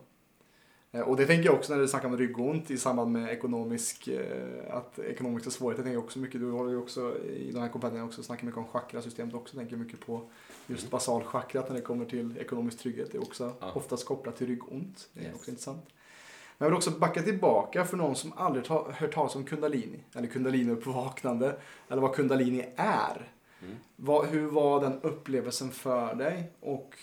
Eh, Och det tänker jag också när du snackar om ryggont i samband med ekonomisk, eh, att ekonomiska svårigheter. tänker jag också mycket, du har ju också i den här kompanjen också snackat mycket om chakrasystemet också. Tänker mycket på just Mm. basalchakrat när det kommer till ekonomisk trygghet. Det är också Ja. oftast kopplat till ryggont. Det är Yes. också intressant. Men jag vill också backa tillbaka för någon som aldrig ta, hört talas om kundalini. Eller kundalini-uppvaknande. Eller vad kundalini är. Mm. Vad, hur var den upplevelsen för dig? Och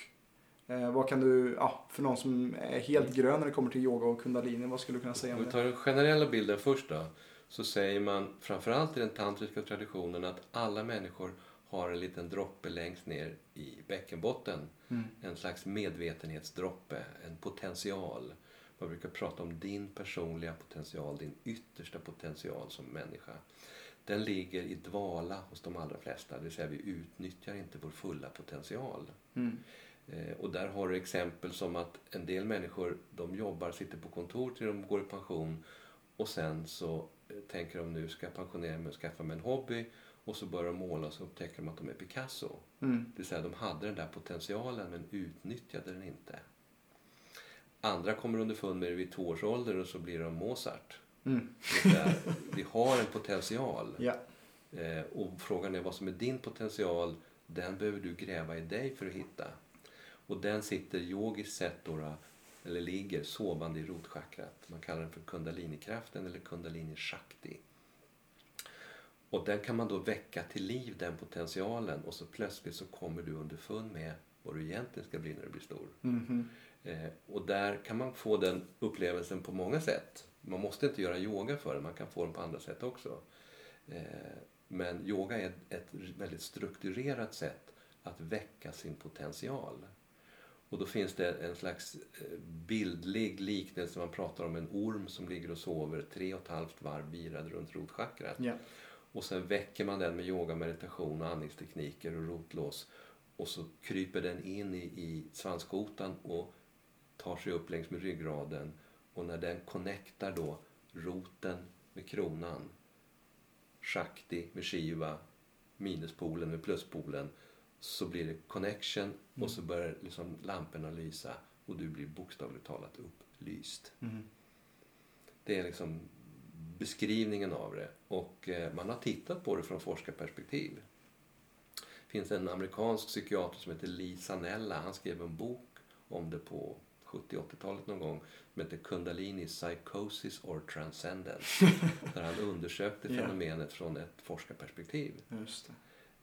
eh, vad kan du, ja, för någon som är helt grön när det kommer till yoga och kundalini, vad skulle du kunna säga Om om vi det? tar den generella bilden först då. Så säger man framförallt i den tantriska traditionen att alla människor har en liten droppe längst ner i bäckenbotten. Mm. En slags medvetenhetsdroppe, en potential. Man brukar prata om din personliga potential, din yttersta potential som människa. Den ligger i dvala hos de allra flesta, det vill säga vi utnyttjar inte vår fulla potential. Mm. Eh, Och där har du exempel som att en del människor de jobbar, sitter på kontor till de går i pension och sen så eh, tänker de nu ska jag pensionera mig och skaffa mig en hobby och så börjar de måla och så upptäcker de att de är Picasso. Mm. Det vill säga de hade den där potentialen men utnyttjade den inte. Andra kommer underfund med det vid två års ålder och så blir de Mozart. Mm. Säga, vi har en potential. Ja. Eh, och frågan är vad som är din potential. Den behöver du gräva i dig för att hitta. Och den sitter yogiskt sett då, eller ligger sovande i rotchakrat. Man kallar den för kundalinikraften eller kundalini shakti. Och den kan man då väcka till liv, den potentialen. Och så plötsligt så kommer du underfund med vad du egentligen ska bli när du blir stor. Mhm. Eh, och där kan man få den upplevelsen på många sätt. Man måste inte göra yoga för det, man kan få den på andra sätt också. Eh, men yoga är ett väldigt strukturerat sätt att väcka sin potential. Och då finns det en slags eh, bildlig liknelse, man pratar om en orm som ligger och sover tre och ett halvt varv virad runt rotchakrat. Ja. Och sen väcker man den med yoga, meditation och andningstekniker och rotlås. Och så kryper den in i, i svanskotan och tar sig upp längs med ryggraden. Och när den connectar då roten med kronan Shakti med Shiva, minuspolen med pluspolen. Så blir det connection och så börjar liksom lamporna lysa och du blir bokstavligt talat upplyst. Mm. Det är liksom beskrivningen av det. Och eh, man har tittat på det från forskarperspektiv. Det finns en amerikansk psykiater som heter Lee Sanella. Han skrev en bok om det på 70-80-talet någon gång som heter Kundalini Psychosis or Transcendence. där han undersökte fenomenet från ett forskarperspektiv. Just det.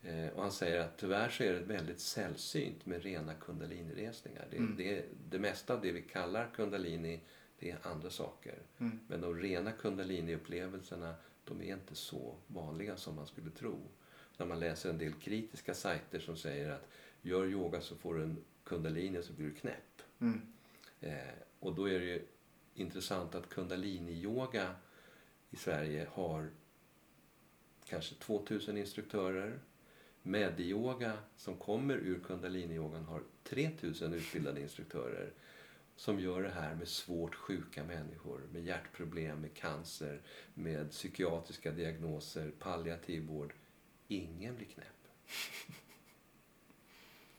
Eh, och han säger att tyvärr så är det väldigt sällsynt med rena kundaliniresningar. Det, Mm. det, det mesta av det vi kallar kundalini, det är andra saker. Mm. Men de rena kundalini-upplevelserna, de är inte så vanliga som man skulle tro. När man läser en del kritiska sajter som säger att gör yoga så får du en kundalini så blir du knäpp. Mm. Eh, och då är det ju intressant att kundalini-yoga i Sverige har kanske 2000 instruktörer. Mediyoga som kommer ur kundalini-yogan har 3000 utbildade instruktörer som gör det här med svårt sjuka människor, med hjärtproblem, med cancer, med psykiatriska diagnoser, palliativ vård. Ingen blir knäpp.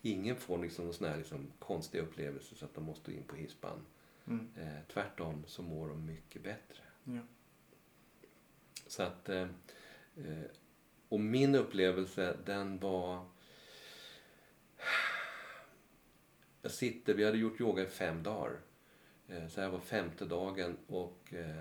Ingen får liksom någon sån här liksom konstiga upplevelser så att de måste in på hispan. Mm. Eh, tvärtom så mår de mycket bättre. Ja. Så att, eh, eh, och min upplevelse den var... Jag sitter, vi hade gjort yoga i fem dagar. Eh, så här var femte dagen och eh,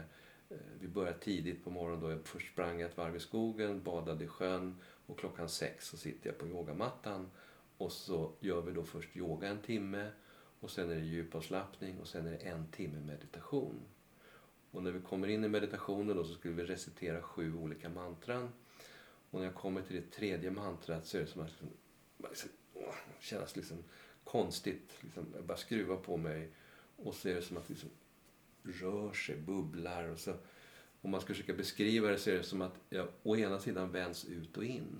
eh, vi började tidigt på morgonen. Då jag först sprang jag ett varv i skogen, badade i sjön och klockan sex så sitter jag på yogamattan. Och så gör vi då först yoga en timme och sen är det djupavslappning och sen är det en timme meditation. Och när vi kommer in i meditationen då så skulle vi recitera sju olika mantran. Och när jag kommer till det tredje mantrat så är det som att liksom, bara liksom, åh, kännas liksom konstigt. Liksom, jag bara skruvar på mig och så är det som att det liksom rör sig, bubblar. Och så, om man ska försöka beskriva det så är det som att jag å ena sidan vänds ut och in.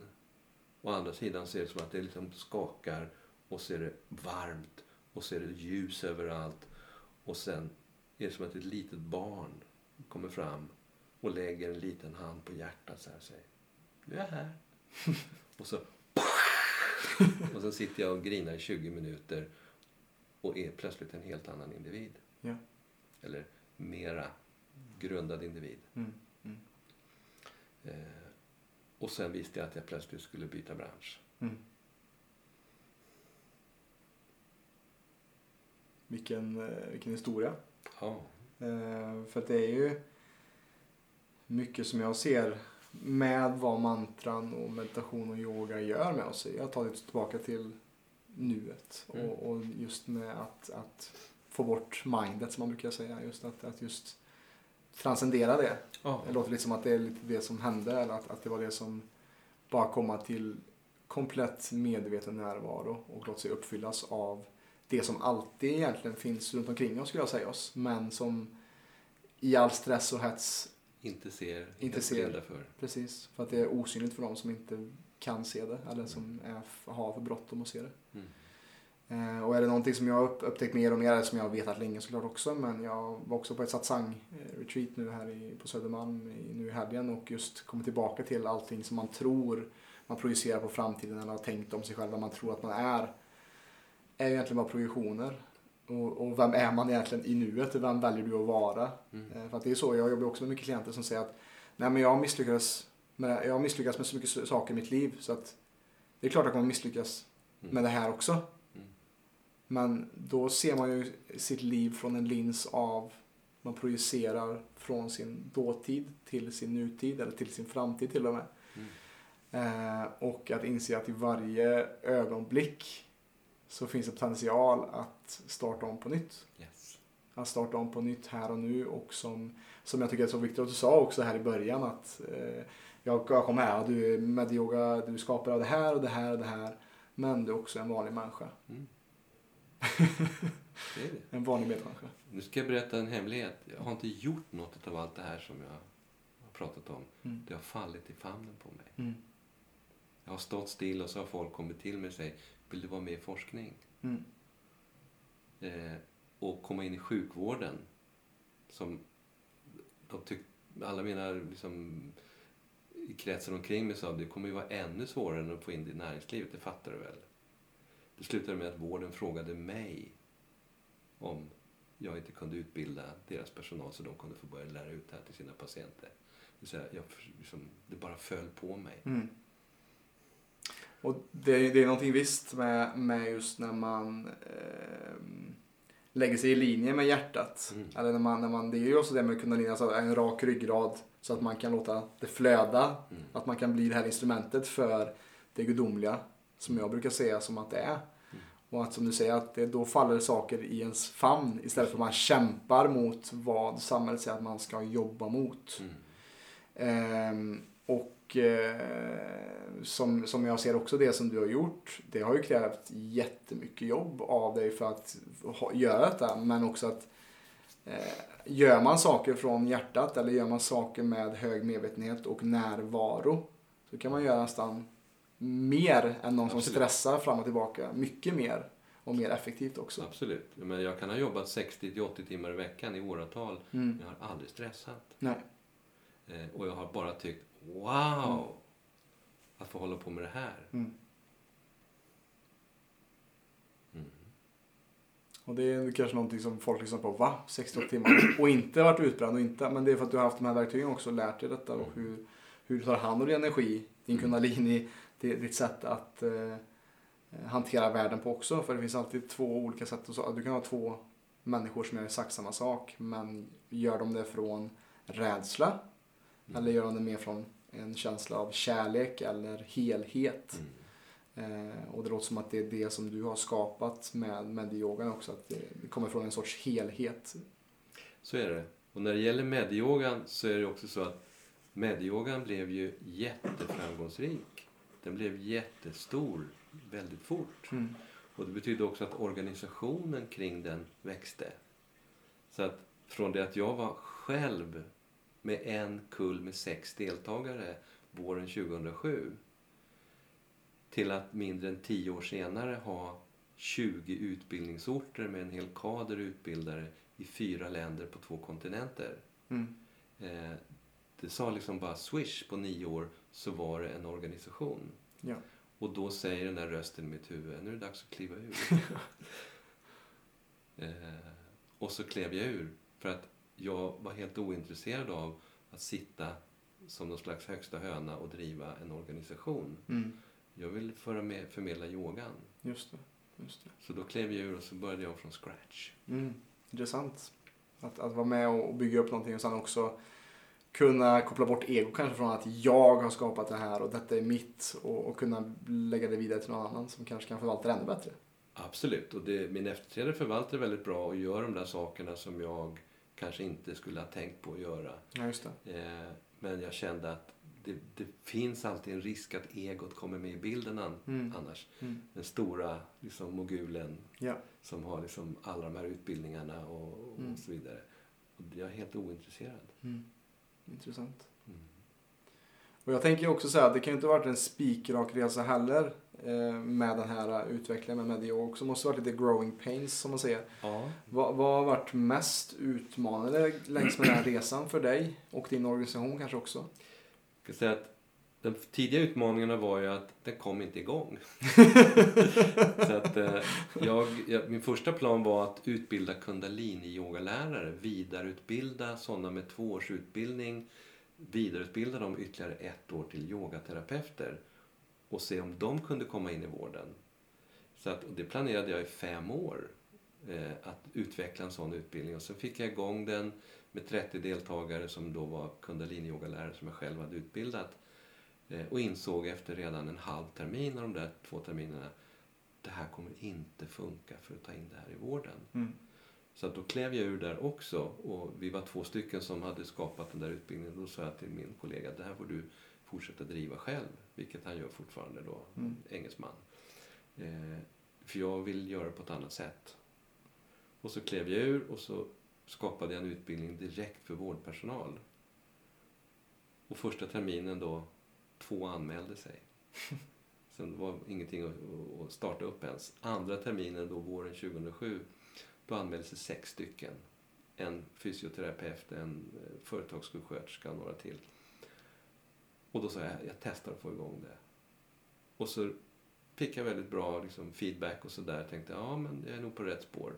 Å andra sidan så är det som att det liksom skakar och så är det varmt och så är det ljus överallt. Och sen är det som att ett litet barn kommer fram och lägger en liten hand på hjärtat så här och säger du är här. och så och så sitter jag och grinar i 20 minuter och är plötsligt en helt annan individ. Ja. Eller mera grundad individ. Mm. Mm. Eh, och sen visste jag att jag plötsligt skulle byta bransch. Mm. Vilken, eh, vilken historia. Ja. Eh, för att det är ju mycket som jag ser med vad mantran och meditation och yoga gör med oss. Jag tar det tillbaka till nuet Mm. och, och just med att, att få bort mindet som man brukar säga. Just att, att just transcendera det. ja. Det låter lite som att det är lite det som hände eller att, att det var det som bara komma till komplett medveten närvaro och låta sig uppfyllas av det som alltid egentligen finns runt omkring oss skulle jag säga oss. Men som i all stress och hets, Inte ser, Inte ser. för. precis, för att det är osynligt för de som inte kan se det eller som är, har för bråttom att se det. Mm. Eh, och är det någonting som jag har upp- upptäckt mer och mer, som jag har vetat länge såklart också, men jag var också på ett satsang-retreat nu här i, på Södermalm i, nu i helgen och just kommit tillbaka till allting som man tror man projicerar på framtiden eller har tänkt om sig själv, vad man tror att man är, är egentligen bara projektioner. Och, och vem är man egentligen i nuet? Vem väljer du att vara? Mm. Eh, För att det är så, jag jobbar också med mycket klienter som säger att nej men jag har misslyckats med, jag har misslyckats med så mycket saker i mitt liv så att det är klart att jag kommer misslyckas Mm. med det här också. Mm. Men då ser man ju sitt liv från en lins av man projicerar från sin dåtid till sin nutid eller till sin framtid till och med. Mm. Eh, och att inse att i varje ögonblick så finns det potential att starta om på nytt. Yes. Att starta om på nytt här och nu och som, som jag tycker är så viktigt att du sa också här i början att eh, jag, jag kommer här och du är med yoga, du skapar det här och det här och det här. Men du är också en vanlig människa. Mm. Det är det. En vanlig medmänniska. Nu ska jag berätta en hemlighet. Jag har inte gjort något av allt det här som jag har pratat om. Mm. Det har fallit i famnen på mig. Mm. Jag har stått still och så har folk kommit till mig och säger Vill du vara med i forskning? Mm. Eh, och komma in i sjukvården. Som de tyck, alla mina liksom, i kretsen omkring mig sa det kommer ju vara ännu svårare än att få in det i näringslivet, det fattar du väl? Det slutade med att vården frågade mig om jag inte kunde utbilda deras personal så de kunde få börja lära ut det här till sina patienter. Det, vill säga, jag, liksom, det bara föll på mig. Mm. Och det, är- det är någonting visst med, med just när man eh, lägger sig i linje med hjärtat. Mm. Eller när man, när man, det är ju också det med kundalini, alltså en rak ryggrad så att man kan låta det flöda. Mm. Att man kan bli det här instrumentet för det gudomliga som jag brukar säga som att det är. Mm. Och att som du säger, att det, då faller saker i ens famn istället för att man kämpar mot vad samhället säger att man ska jobba mot. Mm. Ehm, och eh, som, som jag ser också det som du har gjort, det har ju krävt jättemycket jobb av dig för att ha, göra detta. Men också att eh, gör man saker från hjärtat eller gör man saker med hög medvetenhet och närvaro så kan man göra nästan mer än någon som Absolut. stressar fram och tillbaka. Mycket mer och mer effektivt också. Absolut. Men jag kan ha jobbat 60-80 timmar i veckan i åratal. Mm. Men jag har aldrig stressat. Nej. Eh, och jag har bara tyckt wow! Att få hålla på med det här. Mm. Mm. Och det är kanske någonting som folk lyssnar på. Va? 68 timmar? Och inte varit utbränd och inte. Men det är för att du har haft de här verktygen också och lärt dig detta. Och hur, hur du tar hand om din energi, din Mm. kundalini, ditt sätt att eh, hantera världen på också. För det finns alltid två olika sätt. Du kan ha två människor som gör exakt samma sak. Men gör de det från rädsla? Mm. Eller gör de det mer från en känsla av kärlek eller helhet? Mm. Eh, och det låter som att det är det som du har skapat med medyogan också. Att det, kommer från en sorts helhet. Så är det. Och när det gäller medyogan så är det också så att medyogan blev ju jätteframgångsrik. Den blev jättestor väldigt fort. Mm. Och det betyder också att organisationen kring den växte. Så att från det att jag var själv med en kull med sex deltagare våren 2007 till att mindre än tio år senare ha 20 utbildningsorter med en hel kader utbildare i fyra länder på två kontinenter. Mm. Eh, det sa liksom bara swish på nio år så var det en organisation. Ja. Och då säger den där rösten i mitt huvud, nu är det dags att kliva ur. eh, och så klev jag ur. För att jag var helt ointresserad av att sitta som någon slags högsta höna och driva en organisation. Mm. Jag vill föra med, förmedla yogan. Just det. Just det. Så då klev jag ur och så började jag från scratch. Mm. Intressant. Att, att vara med och bygga upp någonting och sen också kunna koppla bort ego kanske från att jag har skapat det här och detta är mitt och, och kunna lägga det vidare till någon annan som kanske kan förvalta det ännu bättre. Absolut, och det, min efterträdare förvaltar väldigt bra och gör de där sakerna som jag kanske inte skulle ha tänkt på att göra. Ja. Eh, men jag kände att det, det finns alltid en risk att egot kommer med i bilden an, Mm. annars. Mm. Den stora liksom, mogulen Ja. som har liksom, alla de här utbildningarna och, och Mm. så vidare. Och jag är helt ointresserad. Mm. Intressant. Och jag tänker också så här, det kan ju inte ha varit en spikrak resa heller eh, med den här utvecklingen med media också. Det måste ha varit lite growing pains som man säger. Ja. Vad, vad har varit mest utmanande längs med den här resan för dig och din organisation kanske också? Jag säga att de tidiga utmaningarna var ju att den kom inte igång. så att, eh, jag, jag, min första plan var att utbilda kundalini-yogalärare, vidareutbilda sådana med två års utbildning, vidareutbilda dem ytterligare ett år till yogaterapeuter och se om de kunde komma in i vården. Så att, det planerade jag i fem år, eh, att utveckla en sån utbildning. Och sen fick jag igång den med 30 deltagare som då var kundaliniyogalärare som jag själv hade utbildat. Eh, och insåg efter redan en halv termin av de där två terminerna det här kommer inte funka för att ta in det här i vården. Mm. Så att då klev jag ur där också och vi var två stycken som hade skapat den där utbildningen. Då sa jag till min kollega det här får du fortsätta driva själv, vilket han gör fortfarande då, Mm. engelsman. Eh, för jag vill göra det på ett annat sätt. Och så klev jag ur och så skapade jag en utbildning direkt för vårdpersonal. Och första terminen då, två anmälde sig. Sen var ingenting att- att starta upp ens. Andra terminen då, våren 2007, då anmälde sig sex stycken. En fysioterapeut, en eh, företagssjuksköterska och några till. Och då sa jag, jag testar att få igång det. Och så fick jag väldigt bra liksom, feedback och sådär. Tänkte, ja men jag är nog på rätt spår.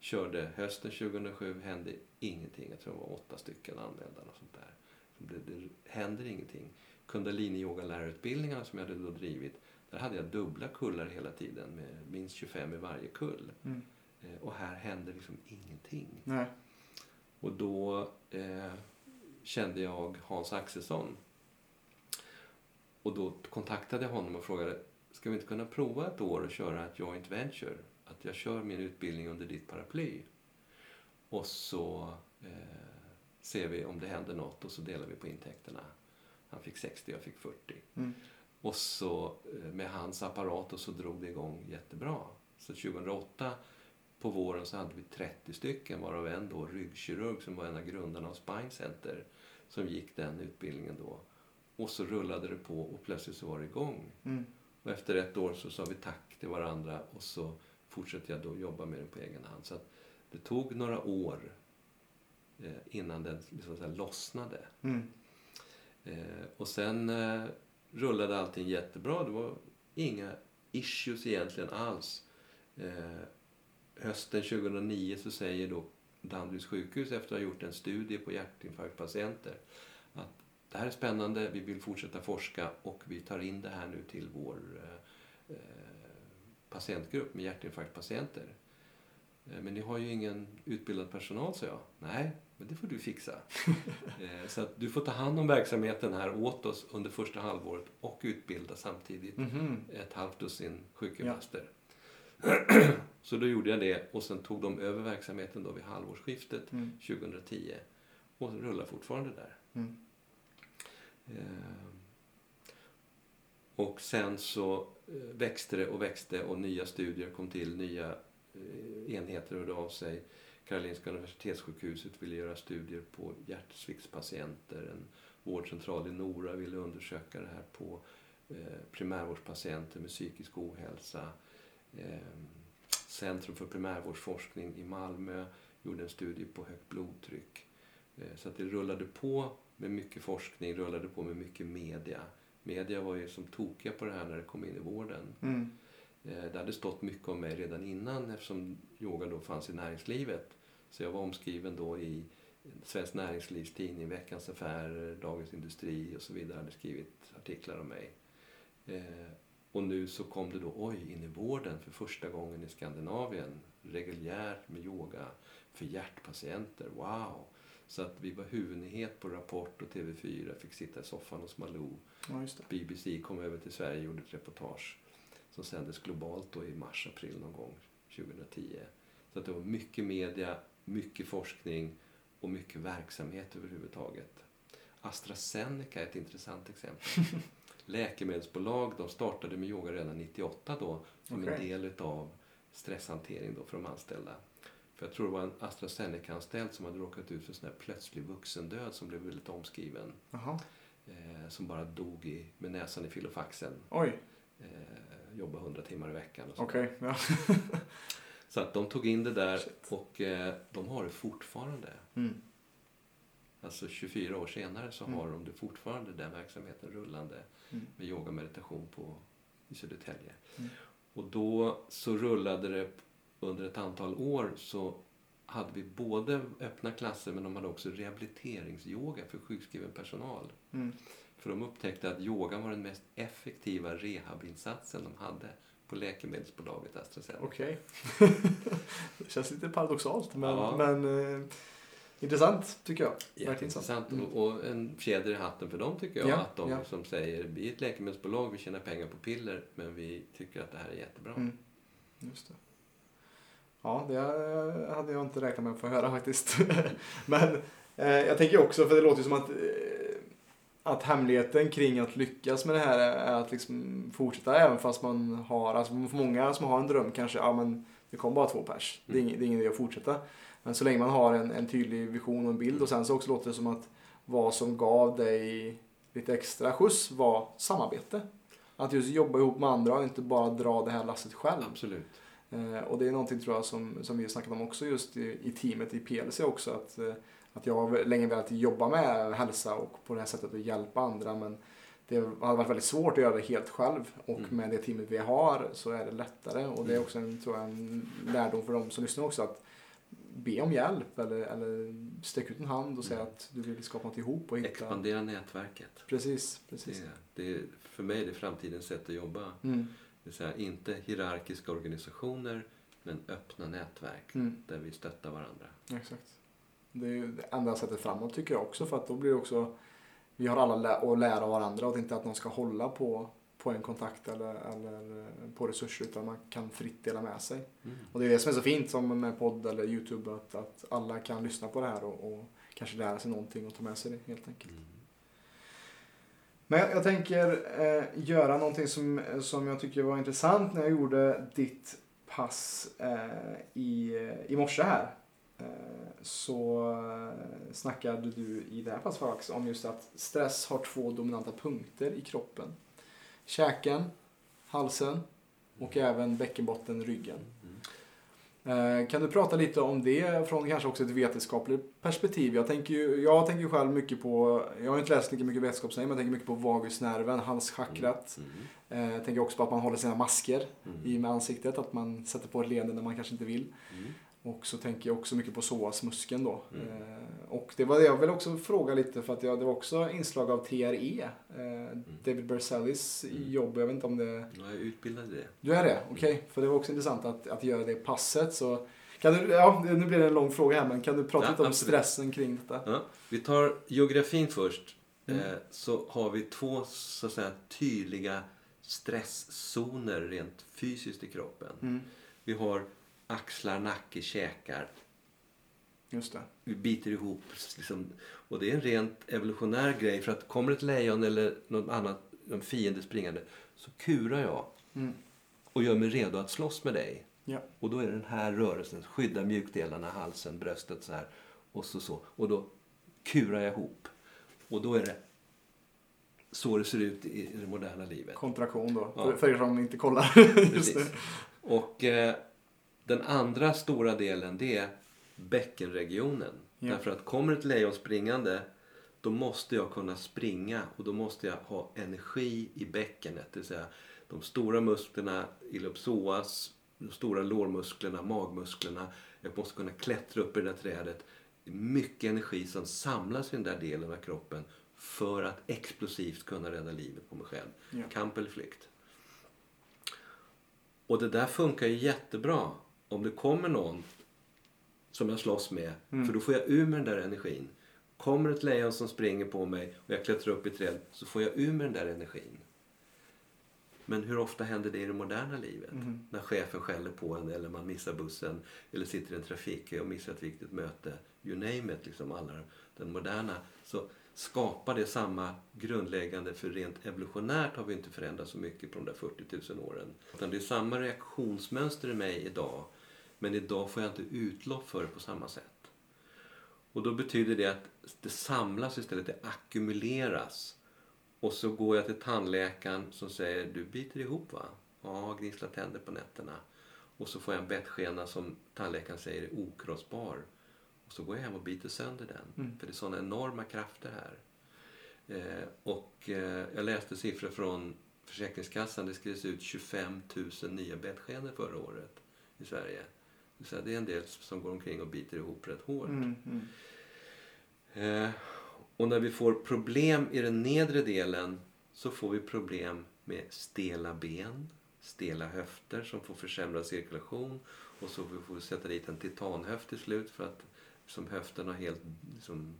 Körde hösten 2007, hände ingenting. Jag tror det var åtta stycken anmälda och sånt där. Det, det händer ingenting. Kundalini-yoga-lärarutbildningarna som jag hade då drivit, där hade jag dubbla kullar hela tiden med minst 25 i varje kull. Mm. Eh, och här hände liksom ingenting. Nej. Och då eh, kände jag Hans Axelsson. Och då kontaktade jag honom och frågade, ska vi inte kunna prova ett år och köra ett joint venture? Att jag kör min utbildning under ditt paraply. Och så eh, ser vi om det händer något och så delar vi på intäkterna. Han fick 60, jag fick 40. Mm. Och så eh, med hans apparat och så drog det igång jättebra. Så 2008 på våren så hade vi 30 stycken varav en då ryggkirurg som var en av grundarna av Spine Center som gick den utbildningen då. Och så rullade det på och plötsligt så var det igång. Mm. Och efter ett år så sa vi tack till varandra och så fortsatte jag då jobba med den på egen hand. Så det tog några år eh, innan den liksom så lossnade. Mm. Eh, och sen eh, rullade allting jättebra. Det var inga issues egentligen alls. Hösten 2009 så säger då Danderyds sjukhus efter att ha gjort en studie på hjärtinfarktpatienter att det här är spännande, vi vill fortsätta forska och vi tar in det här nu till vår eh, eh patientgrupp med hjärtinfarktpatienter. Eh, men ni har ju ingen utbildad personal, sa jag. Nej, men det får du fixa. Så att du får ta hand om verksamheten här åt oss under första halvåret och utbilda samtidigt Mhm. ett halvt dussin sjukgymnaster. Så då gjorde jag det och sen tog de över verksamheten då vid halvårsskiftet Mm. 2010 och rullar fortfarande där. Mm. Eh, Och sen så eh, växte det och växte och nya studier kom till, nya eh, enheter hörde av sig. Karolinska Universitetssjukhuset ville göra studier på hjärtsviktspatienter. En vårdcentral i Nora ville undersöka det här på eh, primärvårdspatienter med psykisk ohälsa. Eh, Centrum för primärvårdsforskning i Malmö gjorde en studie på högt blodtryck. Eh, Så att det rullade på med mycket forskning, rullade på med mycket media. Media var ju som tokiga på det här när det kom in i vården. Mm. Eh, Det hade stått mycket om mig redan innan eftersom yoga då fanns i näringslivet. Så jag var omskriven då i Svenskt Näringslivs tidning, Veckans Affärer, Dagens Industri och så vidare hade skrivit artiklar om mig. Och nu så kom det då, oj, in i vården för första gången i Skandinavien. Reguljärt med yoga för hjärtpatienter. Wow! Så att vi var huvudnyhet på Rapport och TV4, fick sitta i soffan hos Malou. Ja. BBC kom över till Sverige och gjorde ett reportage som sändes globalt då i mars-april någon gång 2010. Så att det var mycket media, mycket forskning och mycket verksamhet överhuvudtaget. AstraZeneca är ett intressant exempel. Läkemedelsbolag, de startade med yoga redan 98 då som en Okej. del av stresshantering då för de anställda. För jag tror det var en AstraZeneca-anställd som hade råkat ut för sån här plötslig vuxendöd som blev väldigt omskriven eh, som bara dog i, med näsan i filofaxen. Oj, Eh, jobbade 100 timmar i veckan. Och så. okej. Ja. så att de tog in det där Shit. och eh, de har det fortfarande. Mm. Alltså 24 år senare så Mm. har de fortfarande, den verksamheten rullande Mm. med yoga och meditation på, i Södertälje. Mm. Och då så rullade det under ett antal år så hade vi både öppna klasser men de hade också rehabiliteringsyoga för sjukskriven personal. Mm. För de upptäckte att yogan var den mest effektiva rehabinsatsen de hade på läkemedelsbolaget AstraZeneca. Okej. det känns lite paradoxalt, men, Ja. men eh, intressant tycker jag. Jätteintressant. Mm. Och, en fjäder i hatten för dem tycker jag. Ja, att de ja. som säger vi är ett läkemedelsbolag, vi tjänar pengar på piller men vi tycker att det här är jättebra. Mm. Just det. Ja, det hade jag inte räknat med att få höra faktiskt. Men eh, jag tänker också, för det låter ju som att, eh, att hemligheten kring att lyckas med det här är att liksom fortsätta även fast man har, alltså för många som har en dröm kanske, ja men det kommer bara två pers. Det är ingen, det är ingen idé att fortsätta. Men så länge man har en, en tydlig vision och en bild och sen så också låter det som att vad som gav dig lite extra skjuts var samarbete. Att just jobba ihop med andra och inte bara dra det här lasset själv. Absolut. Eh, och det är någonting tror jag som, som vi har snackat om också just i, i teamet i PLC också. Att, eh, att jag har länge velat jobba med hälsa och på det här sättet att hjälpa andra. Men det hade varit väldigt svårt att göra det helt själv och Mm. med det teamet vi har så är det lättare och det är också en, tror jag, en lärdom för de som lyssnar också att be om hjälp eller, eller sträck ut en hand och säga Mm. att du vill skapa något ihop och hitta... Expandera nätverket. Precis, Det precis. är, det är, för mig är det framtidens sätt att jobba. Mm, Det vill säga inte hierarkiska organisationer, men öppna nätverk mm, där vi stöttar varandra. exakt. Det är ju det enda sättet framåt tycker jag också för att då blir det också vi har alla lä- att lära av varandra och inte att någon ska hålla på, på en kontakt eller, eller på resurser utan man kan fritt dela med sig. Mm. Och det är det som är så fint som med podd eller Youtube att, att alla kan lyssna på det här och, och kanske lära sig någonting och ta med sig det helt enkelt. Mm. Men jag, jag tänker eh, göra någonting som, som jag tycker var intressant när jag gjorde ditt pass eh, i, i morse här. Eh, så eh, snackade du i det här passet om just att stress har två dominanta punkter i kroppen. Käken, halsen och även bäckenbotten, ryggen. Mm. Eh, Kan du prata lite om det från kanske också ett vetenskapligt perspektiv? Jag tänker ju, jag tänker ju själv mycket på, jag har inte läst lika mycket vetenskapsnämnd, men jag tänker mycket på vagusnerven, halschakrat. Mm. Eh, Jag tänker också på att man håller sina masker Mm. i med ansiktet, att man sätter på ett leende när man kanske inte vill. Mm. Och så tänker jag också mycket på psoasmuskeln då. Mm. Eh, Och det var det jag ville också fråga lite för att jag, det var också inslag av TRE. eh, David Berzellis Mm. jobb, jag vet inte om det Jag är utbildad i det. du är det? Okej, för det var också intressant att, att göra det passet. Så kan du, ja, nu blir det en lång fråga här, men kan du prata Ja, lite om absolut. stressen kring detta? Ja. Vi tar geografin först. Mm. Eh, så har vi två så att säga, tydliga stresszoner rent fysiskt i kroppen. Mm, Vi har axlar, nacke, käkar. just det. Vi biter ihop. Liksom, och det är en rent evolutionär grej. För att kommer ett lejon eller något annat, en fiende springande, så kurar jag Mm, och gör mig redo att slåss med dig. ja. Och då är det den här rörelsen, skydda mjukdelarna, halsen, bröstet så här. Och så så. Och då kurar jag ihop. Och då är det så det ser ut i det moderna livet. Kontraktion då, Ja. för, er som inte kollar. Och eh, den andra stora delen det är bäckenregionen. Ja. Därför att kommer ett lejon springande då måste jag kunna springa och då måste jag ha energi i bäckenet. Det vill säga de stora musklerna, iliopsoas, de stora lårmusklerna, magmusklerna. Jag måste kunna klättra upp i det där trädet. Mycket energi som samlas i den där delen av kroppen för att explosivt kunna rädda livet på mig själv. Ja. Kamp eller flykt. Och det där funkar ju jättebra om det kommer någon som jag slåss med. Mm. För då får jag ur med den där energin. Kommer ett lejon som springer på mig och jag klättrar upp i träd så får jag ur med den där energin. Men hur ofta händer det i det moderna livet? Mhm. När chefen skäller på en eller man missar bussen eller sitter i en trafikkö och missar ett viktigt möte. You name it, liksom alla den moderna. Så skapar det samma grundläggande, för rent evolutionärt har vi inte förändrats så mycket på de där 40 000 åren. Utan det är samma reaktionsmönster i mig idag. Men idag får jag inte utlopp för det på samma sätt. Och då betyder det att det samlas istället, det ackumuleras. Och så går jag till tandläkaren som säger du biter ihop va? Ja, gnisslar tänder på nätterna. Och så får jag en bettskena som tandläkaren säger är okrossbar. Och så går jag hem och biter sönder den. Mm. För det är sådana enorma krafter här. Eh, och eh, jag läste siffror från Försäkringskassan. Det skrevs ut 25 000 nya bettskenor förra året i Sverige. Säga, det är en del som går omkring och biter ihop rätt hårt. Mm, mm. Eh, och när vi får problem i den nedre delen så får vi problem med stela ben, stela höfter som får försämrad cirkulation och så får vi sätta dit en titanhöft till slut för att som höften har helt liksom,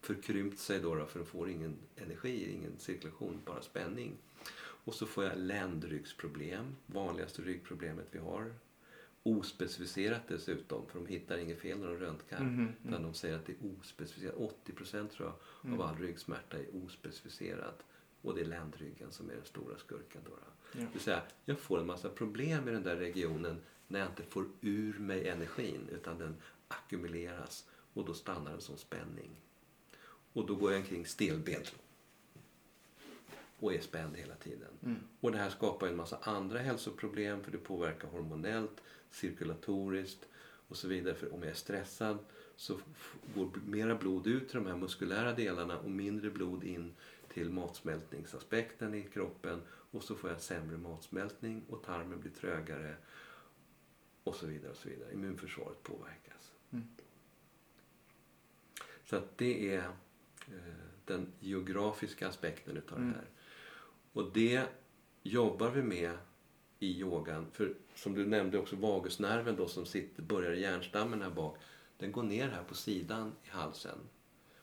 förkrympt sig då, då för den får ingen energi, ingen cirkulation, bara spänning. Och så får jag ländryggsproblem, vanligaste ryggproblemet vi har. Ospecificerat dessutom, för de hittar inget fel när de röntgar. Mhm, Utan de säger att det är ospecificerat. 80 procent tror jag Mm. av all ryggsmärta är ospecificerat. Och det är ländryggen som är den stora skurken. Då, då. Ja. Det vill säga, jag får en massa problem i den där regionen när jag inte får ur mig energin utan den ackumuleras och då stannar den som spänning. Och då går jag omkring stelbent och är spänd hela tiden. Mm. Och det här skapar en massa andra hälsoproblem för det påverkar hormonellt, cirkulatoriskt och så vidare. För om jag är stressad så går mera blod ut till de här muskulära delarna och mindre blod in till matsmältningsaspekten i kroppen och så får jag sämre matsmältning och tarmen blir trögare och så vidare. och så vidare. Immunförsvaret påverkas. Mm. Så att det är eh, den geografiska aspekten utav Mm. det här. Och det jobbar vi med i yogan. För som du nämnde också vagusnerven då som sitter, börjar i hjärnstammen här bak. Den går ner här på sidan i halsen.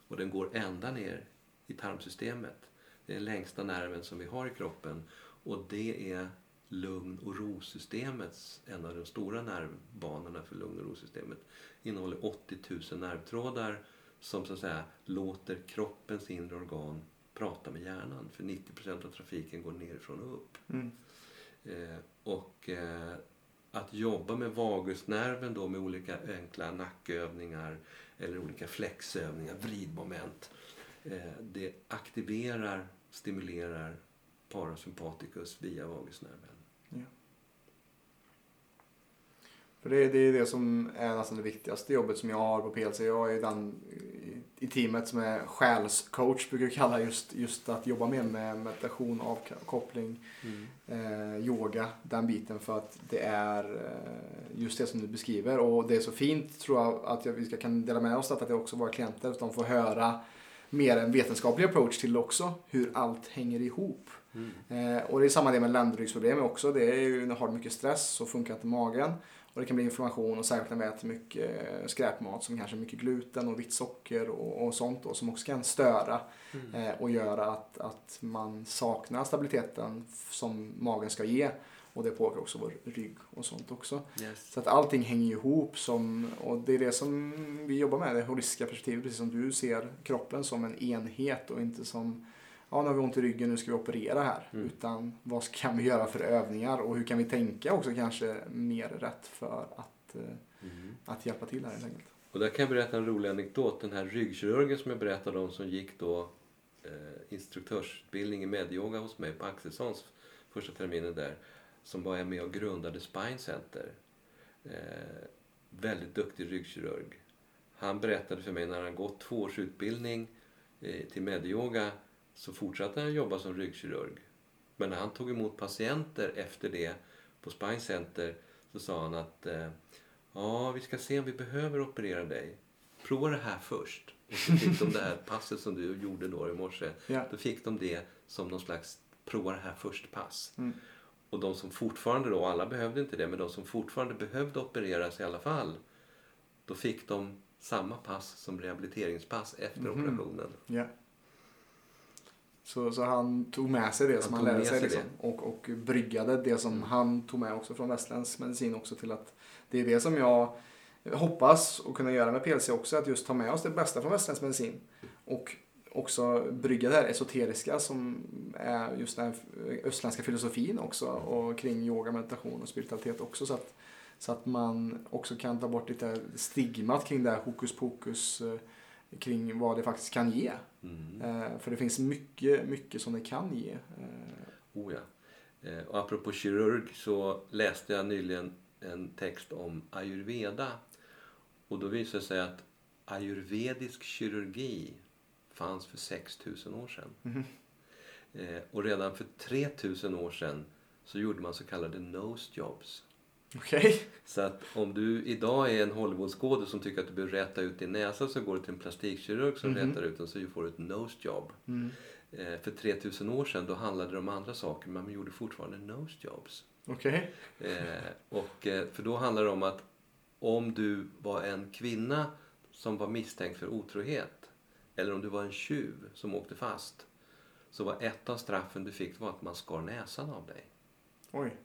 Och den går ända ner i tarmsystemet. Det är den längsta nerven som vi har i kroppen. Och det är lugn och rosystemets, en av de stora nervbanorna för lugn och rosystemet. Innehåller 80 000 nervtrådar som så att säga låter kroppens inre organ prata med hjärnan. För 90% av trafiken går nerifrån och upp. Mm. Eh, och eh, att jobba med vagusnerven då med olika enkla nackövningar eller olika flexövningar, vridmoment. Eh, det aktiverar, stimulerar parasympaticus via vagusnerven. För det, det är det som är nästan det viktigaste jobbet som jag har på PLC. Jag är den i, teamet som är själscoach, brukar vi kalla just, just att jobba mer med meditation, avkoppling, eh, yoga, den biten. För att det är eh, just det som du beskriver. Och det är så fint tror jag att jag, vi ska, kan dela med oss av att det också våra klienter, att de får höra mer en vetenskaplig approach till också. Hur allt hänger ihop. Mm. Eh, och det är samma det med ländryggsproblem också. Det är ju när har du mycket stress så funkar inte magen. Och det kan bli inflammation och särskilt när vi äter mycket eh, skräpmat som kanske mycket gluten och vitt socker och, och sånt då, som också kan störa Mm. eh, och göra att, att man saknar stabiliteten som magen ska ge. Och det påverkar också vår rygg och sånt också. Yes. Så att allting hänger ihop som, och det är det som vi jobbar med, det holistiska perspektivet, precis som du ser kroppen som en enhet och inte som Ja, nu har vi ont i ryggen, nu ska vi operera här. Mm. Utan vad kan vi göra för övningar och hur kan vi tänka också kanske mer rätt för att, eh, Mm. att hjälpa till här helt enkelt. Och där kan jag berätta en rolig anekdot. Den här ryggkirurgen som jag berättade om som gick då eh, instruktörsutbildning i medyoga hos mig på Axelssons första terminen där. Som var med och grundade Spine Center. Eh, väldigt duktig ryggkirurg. Han berättade för mig när han gått två års utbildning eh, till medyoga så fortsatte han jobba som ryggkirurg. Men när han tog emot patienter efter det på Spine Center så sa han att eh, Ja, vi ska se om vi behöver operera dig. Prova det här först. Och så fick de det här passet som du gjorde då i morse. Ja. Då fick de det som någon slags prova det här först-pass. Mm. Och de som fortfarande då, alla behövde inte det, men de som fortfarande behövde opereras i alla fall. Då fick de samma pass som rehabiliteringspass efter Mhm. operationen. Ja. Så, så han tog med sig det som Han han, tog lärde sig, sig liksom, och, och bryggade det som Mm. han tog med också från västerländsk medicin också till att det är det som jag hoppas att kunna göra med PLC också, att just ta med oss det bästa från västerländsk medicin. Och också brygga det här esoteriska som är just den här östländska filosofin också och kring yoga, meditation och spiritualitet också. Så att, så att man också kan ta bort lite stigmat kring det här hokus pokus eh, kring vad det faktiskt kan ge. Mm. Eh, för det finns mycket, mycket som det kan ge. Eh, Oh ja. Eh, Och apropå kirurg så läste jag nyligen en text om ayurveda. Och då visade det sig att ayurvedisk kirurgi fanns för 6000 år sedan. Eh, Och redan för 3000 år sedan så gjorde man så kallade nose jobs. Okej. Så att om du idag är en Hollywoodskådis som tycker att du behöver räta ut din näsa så går du till en plastikkirurg som Mhm. rätar ut den så får du ett nose job. Mm. Eh, För 3000 år sedan då handlade det om andra saker men man gjorde fortfarande nose jobs. Okej. Eh, och, eh, för då handlar det om att om du var en kvinna som var misstänkt för otrohet eller om du var en tjuv som åkte fast så var ett av straffen du fick var att man skar näsan av dig. Oj.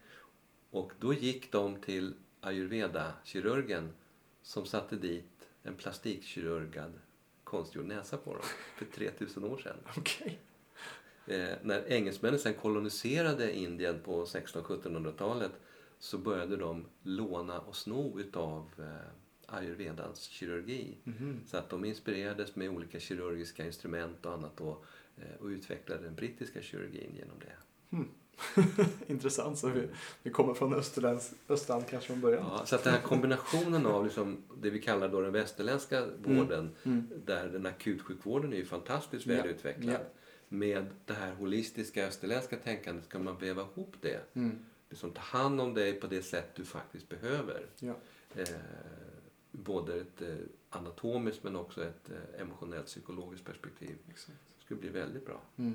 Och då gick de till ayurveda-kirurgen som satte dit en plastikkirurgad konstgjord näsa på dem för 3000 år sedan. Okej. Eh, när engelsmännen sen koloniserade Indien på 1600-1700-talet så började de låna och sno utav eh, ayurvedans kirurgi. Mhm. Så att de inspirerades med olika kirurgiska instrument och annat då, eh, och utvecklade den brittiska kirurgin genom det. Intressant. Så vi, vi kommer från Österlands, Östland kanske från början. Ja, så att den här kombinationen av liksom det vi kallar då den västerländska vården Mm. där den akutsjukvården är ju fantastiskt Ja, väl utvecklad. ja. med det här holistiska österländska tänkandet ska man väva ihop det. Mm. Liksom ta hand om dig på det sätt du faktiskt behöver. Ja. Eh, både ett eh, anatomiskt men också ett eh, emotionellt psykologiskt perspektiv. Exakt. Det skulle bli väldigt bra. Mm.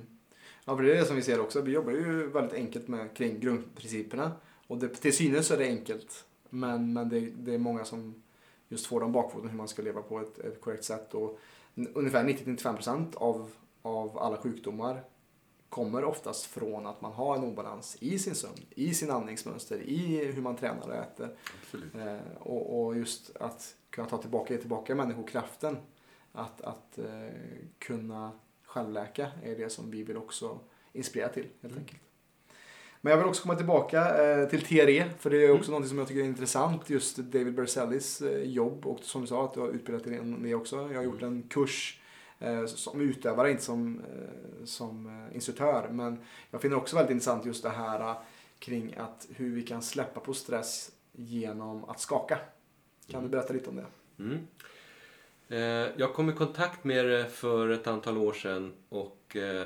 Ja, för det är det som vi ser också. Vi jobbar ju väldigt enkelt med kring grundprinciperna. Och det, till synes är det enkelt. Men, men det, det är många som just får dem bakfoten hur man ska leva på ett, ett korrekt sätt. Och ungefär 90-95% av, av alla sjukdomar kommer oftast från att man har en obalans i sin sömn, i sin andningsmönster, i hur man tränar och äter. Eh, och, och just att kunna ta tillbaka, ge tillbaka människokraften. Att, att eh, kunna självläka är det som vi vill också inspirera till helt Mm. enkelt. Men jag vill också komma tillbaka eh, till TRE, för det är Mm. också något som jag tycker är intressant, just David Berzellis eh, jobb och som du sa att du har utbildat dig i det också. Jag har gjort Mm. en kurs eh, som utövare, inte som, eh, som eh, instruktör. Men jag finner också väldigt intressant just det här eh, kring att hur vi kan släppa på stress genom att skaka. Kan Mm. du berätta lite om det? Mm. Eh, jag kom i kontakt med det för ett antal år sedan och eh,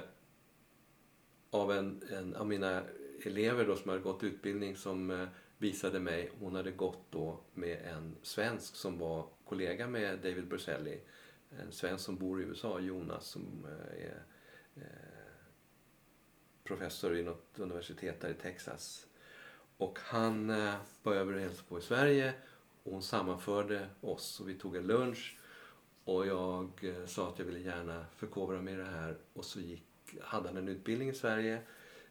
av en, en av mina elever då som hade gått utbildning som eh, visade mig, hon hade gått då med en svensk som var kollega med David Berzelli. En svensk som bor i USA, Jonas, som eh, är eh, professor i något universitet där i Texas. Och han eh, var över och hälsade på i Sverige och hon sammanförde oss och vi tog en lunch. Och jag eh, sa att jag ville gärna förkovra mig i det här. Och så gick, hade han en utbildning i Sverige,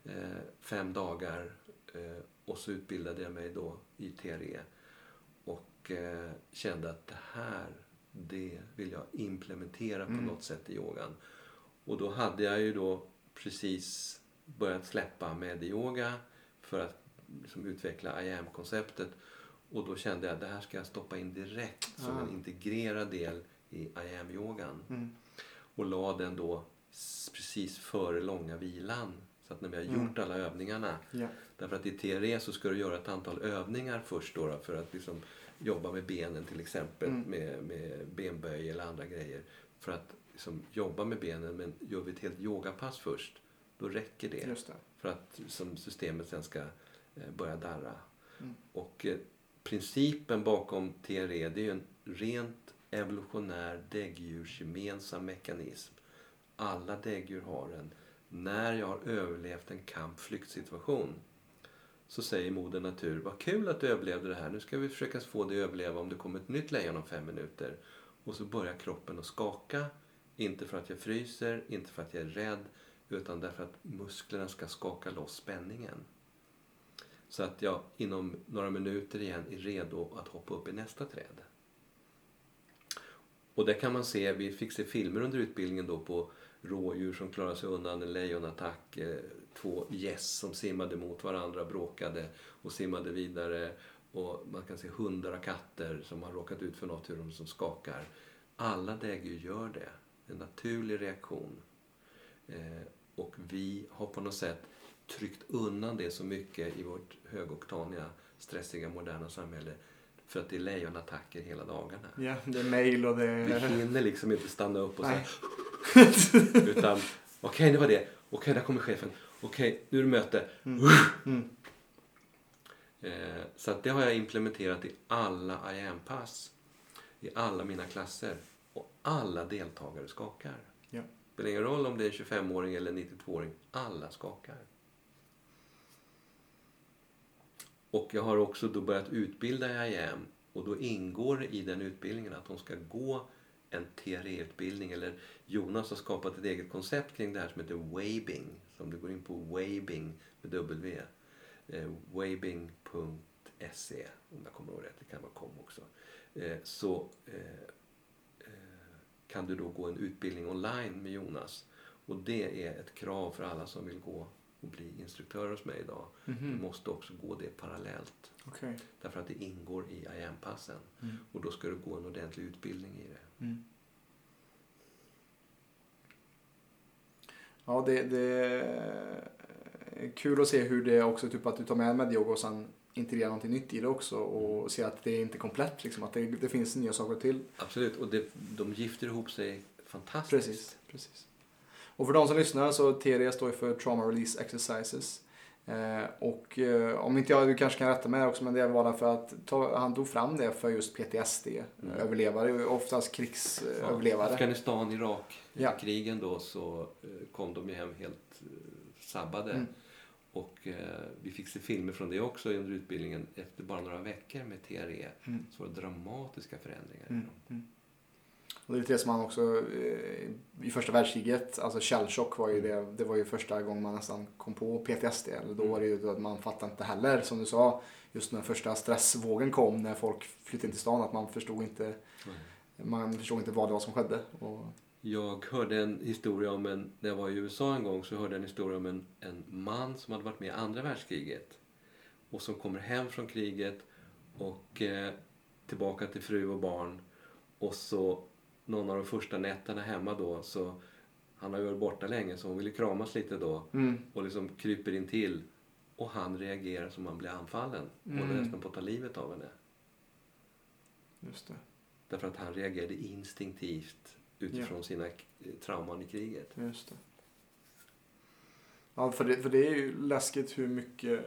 eh, fem dagar. Eh, och så utbildade jag mig då i TRE. Och kände att det här, det vill jag implementera på Mm. något sätt i yogan. Och då hade jag ju då precis börjat släppa med-yoga för att liksom utveckla I am-konceptet. Och då kände jag att det här ska jag stoppa in direkt som Ah. en integrerad del i I am-yogan. Mm. Och la den då precis före långa vilan. Så att när vi har Mm. gjort alla övningarna. Ja. Därför att i TRE så ska du göra ett antal övningar först då, då för att liksom jobba med benen till exempel. Mm. Med, med benböj eller andra grejer. För att liksom jobba med benen men gör vi ett helt yogapass först. Då räcker det. Det. För att som systemet sen ska eh, börja darra. Mm. Och eh, principen bakom TRE det är ju en rent evolutionär däggdjursgemensam mekanism. Alla däggdjur har en. När jag har överlevt en kamp-flyktsituation så säger moder natur, vad kul att du överlevde det här. Nu ska vi försöka få dig att överleva om det kommer ett nytt lejon om fem minuter. Och så börjar kroppen att skaka. Inte för att jag fryser, inte för att jag är rädd, utan därför att musklerna ska skaka loss spänningen. Så att jag inom några minuter igen är redo att hoppa upp i nästa träd. Och det kan man se, vi fick se filmer under utbildningen då på rådjur som klarade sig undan en lejonattack. Eh, två gäss som simmade mot varandra, bråkade och simmade vidare. Och man kan se hundar och katter som har råkat ut för något, hur de som skakar. Alla däggdjur gör det. En naturlig reaktion. Eh, och vi har på något sätt tryckt undan det så mycket i vårt högoktaniga, stressiga, moderna samhälle. För att det är lejonattacker hela dagarna. Ja, det är mail och det Vi är... hinner liksom inte stanna upp och Nej. säga Utan, okej det var det. Okej, där kommer chefen. Okej, nu är det möte. Mm. Eh, så att det har jag implementerat i alla I am-pass. I alla mina klasser. Och alla deltagare skakar. Ja. spelar ingen roll om det är en 25-åring eller en 92-åring. Alla skakar. Och jag har också då börjat utbilda i IAM. Och då ingår det i den utbildningen att de ska gå en TRE-utbildning. Eller Jonas har skapat ett eget koncept kring det här som heter Wabing. Så om du går in på Waving med W. Eh, Wabing.se om jag kommer ihåg rätt. Det kan vara kom också. Eh, så eh, eh, kan du då gå en utbildning online med Jonas. Och det är ett krav för alla som vill gå och bli instruktör hos mig idag. Du Mhm. måste också gå det parallellt. Okej. Därför att det ingår i IAM-passen. Mm. Och då ska du gå en ordentlig utbildning i det. Mm. Ja, det, det är kul att se hur det också, typ att du tar med medyoga och sen integrerar någonting nytt i det också och se att det är inte komplett liksom, att det, det finns nya saker till. Absolut. Och det, de gifter ihop sig fantastiskt. Precis, precis. Och för de som lyssnar så TRE står ju för Trauma Release Exercises. Eh, och eh, om inte jag, du kanske kan rätta mig också, men det var för att ta, han tog fram det för just PTSD-överlevare, oftast krigsöverlevare. Ja, Afghanistan, Irak, Ja. krigen då så eh, kom de ju hem helt eh, sabbade. Mm. Och eh, vi fick se filmer från det också under utbildningen. Efter bara några veckor med TRE Mm. så var det dramatiska förändringar. i Mm. Mm. Och det är lite det som man också eh, i första världskriget, alltså shellshock var ju det, det var ju första gången man nästan kom på PTSD. Eller då var det ju att man fattade inte heller, som du sa, just när första stressvågen kom när folk flyttade in till stan, att man förstod inte, Mm. man förstod inte vad det var som skedde. Och, Jag hörde en historia om en, när jag var i USA en gång så hörde jag en historia om en, en man som hade varit med i andra världskriget och som kommer hem från kriget och eh, tillbaka till fru och barn och så någon av de första nätterna hemma då så han har ju varit borta länge så hon ville kramas lite då mm, och liksom kryper in till och han reagerar som om han blir anfallen Mm. håller nästan på att ta livet av henne. just det, Därför att han reagerade instinktivt utifrån sina k- trauman i kriget. just det. Ja, för det, för det är ju läskigt hur mycket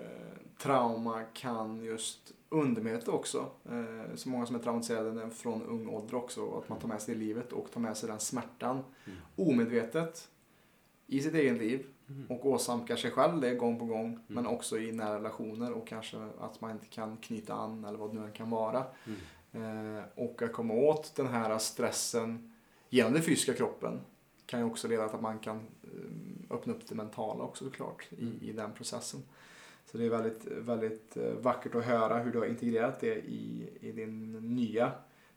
trauma kan just undermedvetet också. Eh, så många som är traumatiserade från ung ålder också. Att man tar med sig det i livet och tar med sig den smärtan Mm. omedvetet i sitt eget liv Mm. och åsamkar sig själv det gång på gång. Men också i nära relationer och kanske att man inte kan knyta an eller vad det nu än kan vara. Mm. Eh, och att komma åt den här stressen genom den fysiska kroppen kan ju också leda till att man kan eh, öppna upp det mentala också såklart Mm. i, i den processen. Så det är väldigt, väldigt eh, vackert att höra hur du har integrerat det i, i din nya,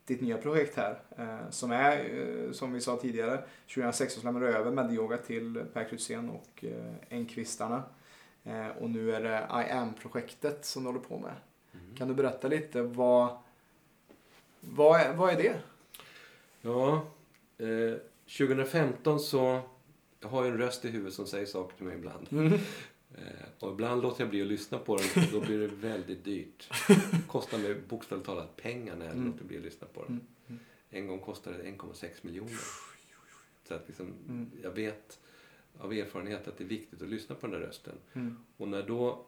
ditt nya projekt här. Eh, som är, eh, som vi sa tidigare, 2016 så lämnade du över Medyoga till Per Krytzén och eh, Enkvistarna. Eh, och nu är det I am-projektet som du håller på med. Mm. Kan du berätta lite vad, vad, är, vad är det? Ja, eh, 2015 så... Jag har ju en röst i huvudet som säger saker till mig ibland. Eh, och ibland låter jag bli att lyssna på den. Då blir det väldigt dyrt. Det kostar mig bokstavligt talat pengar när jag Mm. låter bli att lyssna på den. Mm. Mm. En gång kostade det 1,6 miljoner. Så att liksom, Mm. jag vet av erfarenhet att det är viktigt att lyssna på den där rösten. Och när då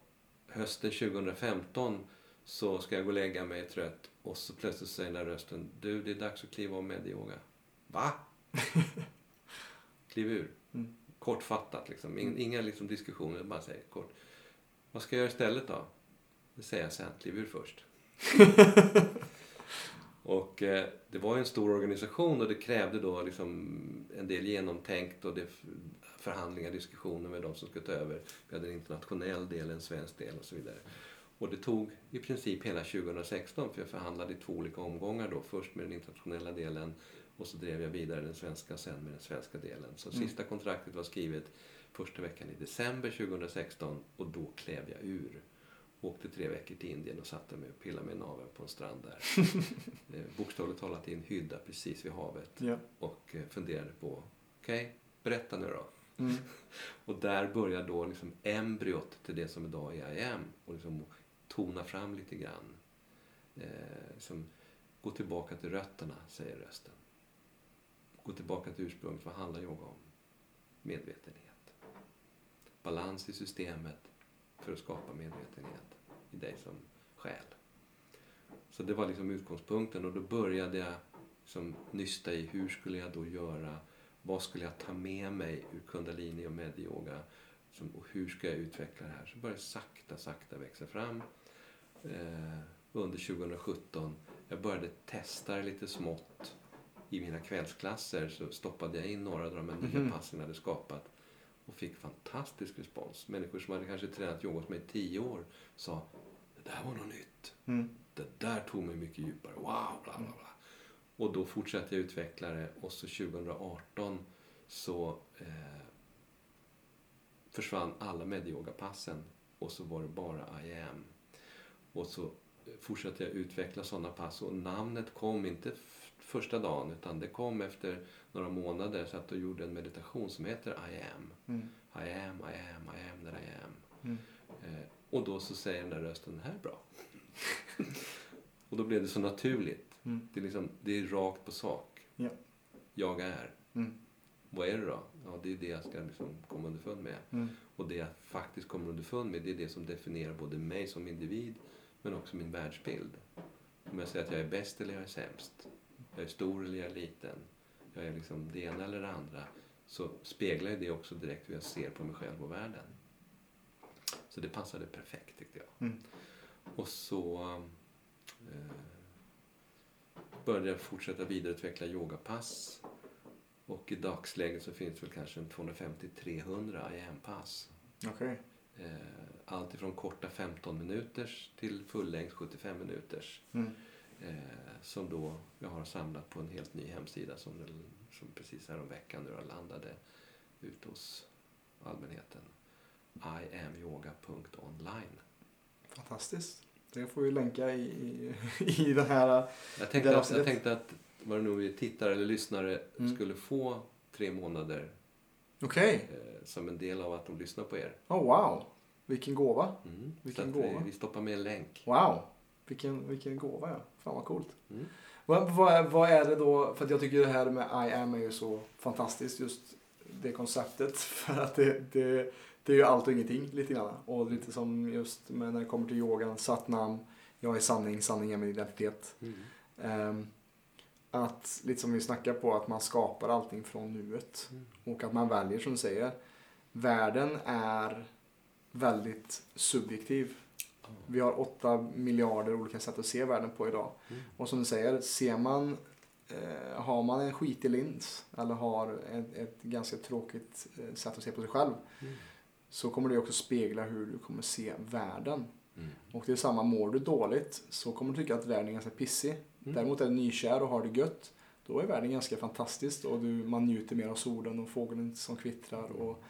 hösten 2015 så ska jag gå och lägga mig trött och så plötsligt säger den där rösten Du, det är dags att kliva av med yoga. Va? Kliv ur. Mm. Kortfattat liksom. In, inga liksom diskussioner, bara säger kort. Vad ska jag göra istället då? Det säger jag sen. Kliv ur först. och eh, det var ju en stor organisation och det krävde då liksom en del genomtänkt och det förhandlingar, diskussioner med de som skulle ta över. Vi hade en internationell del, en svensk del och så vidare. Och det tog i princip hela 2016 för jag förhandlade i två olika omgångar då. Först med den internationella delen och så drev jag vidare den svenska sen med den svenska delen. Så Mm. sista kontraktet var skrivet första veckan i december 2016 och då klev jag ur. Åkte tre veckor till Indien och satte mig och pillade mig i naveln på en strand där. Eh, Bokstavligt talat i en hydda precis vid havet Ja. och eh, funderade på, okej, berätta nu då. Mm. Och där börjar då liksom embryot till det som idag är IAM och liksom tona fram lite grann. Eh, liksom, gå tillbaka till rötterna, säger rösten. Gå tillbaka till ursprunget. Vad handlar yoga om? Medvetenhet. Balans i systemet för att skapa medvetenhet i dig som själ. Så det var liksom utgångspunkten och då började jag liksom nysta i hur skulle jag då göra vad skulle jag ta med mig ur kundalini och medyoga? Som, och hur ska jag utveckla det här? Så började det sakta, sakta växa fram eh, under 2017. Jag började testa det lite smått. I mina kvällsklasser så stoppade jag in några av de här nya Mhm. passen jag hade skapat och fick fantastisk respons. Människor som hade kanske tränat yoga hos mig i tio år sa det där var något nytt. Mm. Det där tog mig mycket djupare. Wow, bla bla bla. Och då fortsatte jag utveckla det och så 2018 så eh, försvann alla medyogapassen och så var det bara I am. Och så fortsatte jag utveckla sådana pass och namnet kom inte första dagen utan det kom efter några månader så att jag gjorde en meditation som heter I am. Mm. I am, I am, I am that I am. Mm. Eh, och då så säger den där rösten, det här är bra. och då blev det så naturligt. Mm. Det är, liksom, det är rakt på sak. Ja. Jag är. Mm. Vad är det då? Ja, det är det jag ska liksom komma underfund med. Mm. Och det jag faktiskt kommer underfund med, det är det som definierar både mig som individ men också min världsbild. Om jag säger att jag är bäst eller jag är sämst, jag är stor eller jag är liten, jag är liksom det ena eller det andra, så speglar det också direkt hur jag ser på mig själv och världen. Så det passade perfekt tyckte jag. Mm. Och så eh, började jag fortsätta vidareutveckla yogapass. Och i dagsläget så finns väl kanske en 250-300 IM-pass. Okej. Eh, allt ifrån korta 15 minuters till fullängd 75 minuters. Mm. Eh, som då jag har samlat på en helt ny hemsida som, som precis häromveckan nu landade ute hos allmänheten. iamyoga.online. Fantastiskt. Det får vi länka i, i, i den här... Jag tänkte, att, jag tänkte att vad det nu vi tittare eller lyssnare Mm. skulle få tre månader Okej. eh, som en del av att de lyssnar på er. Oh, wow. Vilken gåva. Mm. Vilken att vi, gåva. vi stoppar med en länk. Wow. Vilken, vilken gåva ja. Fan vad coolt. Mm. Vad, vad, är- vad är det då, för jag tycker det här med I am är ju så fantastiskt just det konceptet. För att det, det, det är ju allt och ingenting lite grann. Och lite som just med när det kommer till yogan, satnam, jag är sanning, sanning är min identitet. Mm. Ehm, att, lite som vi snackar på, att man skapar allting från nuet. Mm. Och att man väljer som du säger. Världen är väldigt subjektiv. Vi har åtta miljarder olika sätt att se världen på idag. Mm. Och som du säger, ser man, eh, har man en skitig lins eller har ett, ett ganska tråkigt eh, sätt att se på sig själv Mm. så kommer det också spegla hur du kommer se världen. Mm. Och det är samma, mår du dåligt så kommer du tycka att världen är ganska pissig. Mm. Däremot är du nykär och har det gött, då är världen ganska fantastisk och du, man njuter mer av solen och fågeln som kvittrar. Och,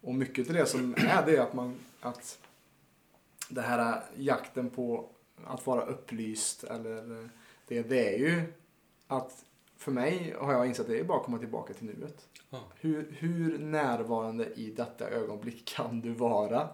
och mycket av det som är det är att man, att det här jakten på att vara upplyst eller det, det är ju att för mig har jag insett att det är bara att komma tillbaka till nuet. Ja. Hur, hur närvarande i detta ögonblick kan du vara?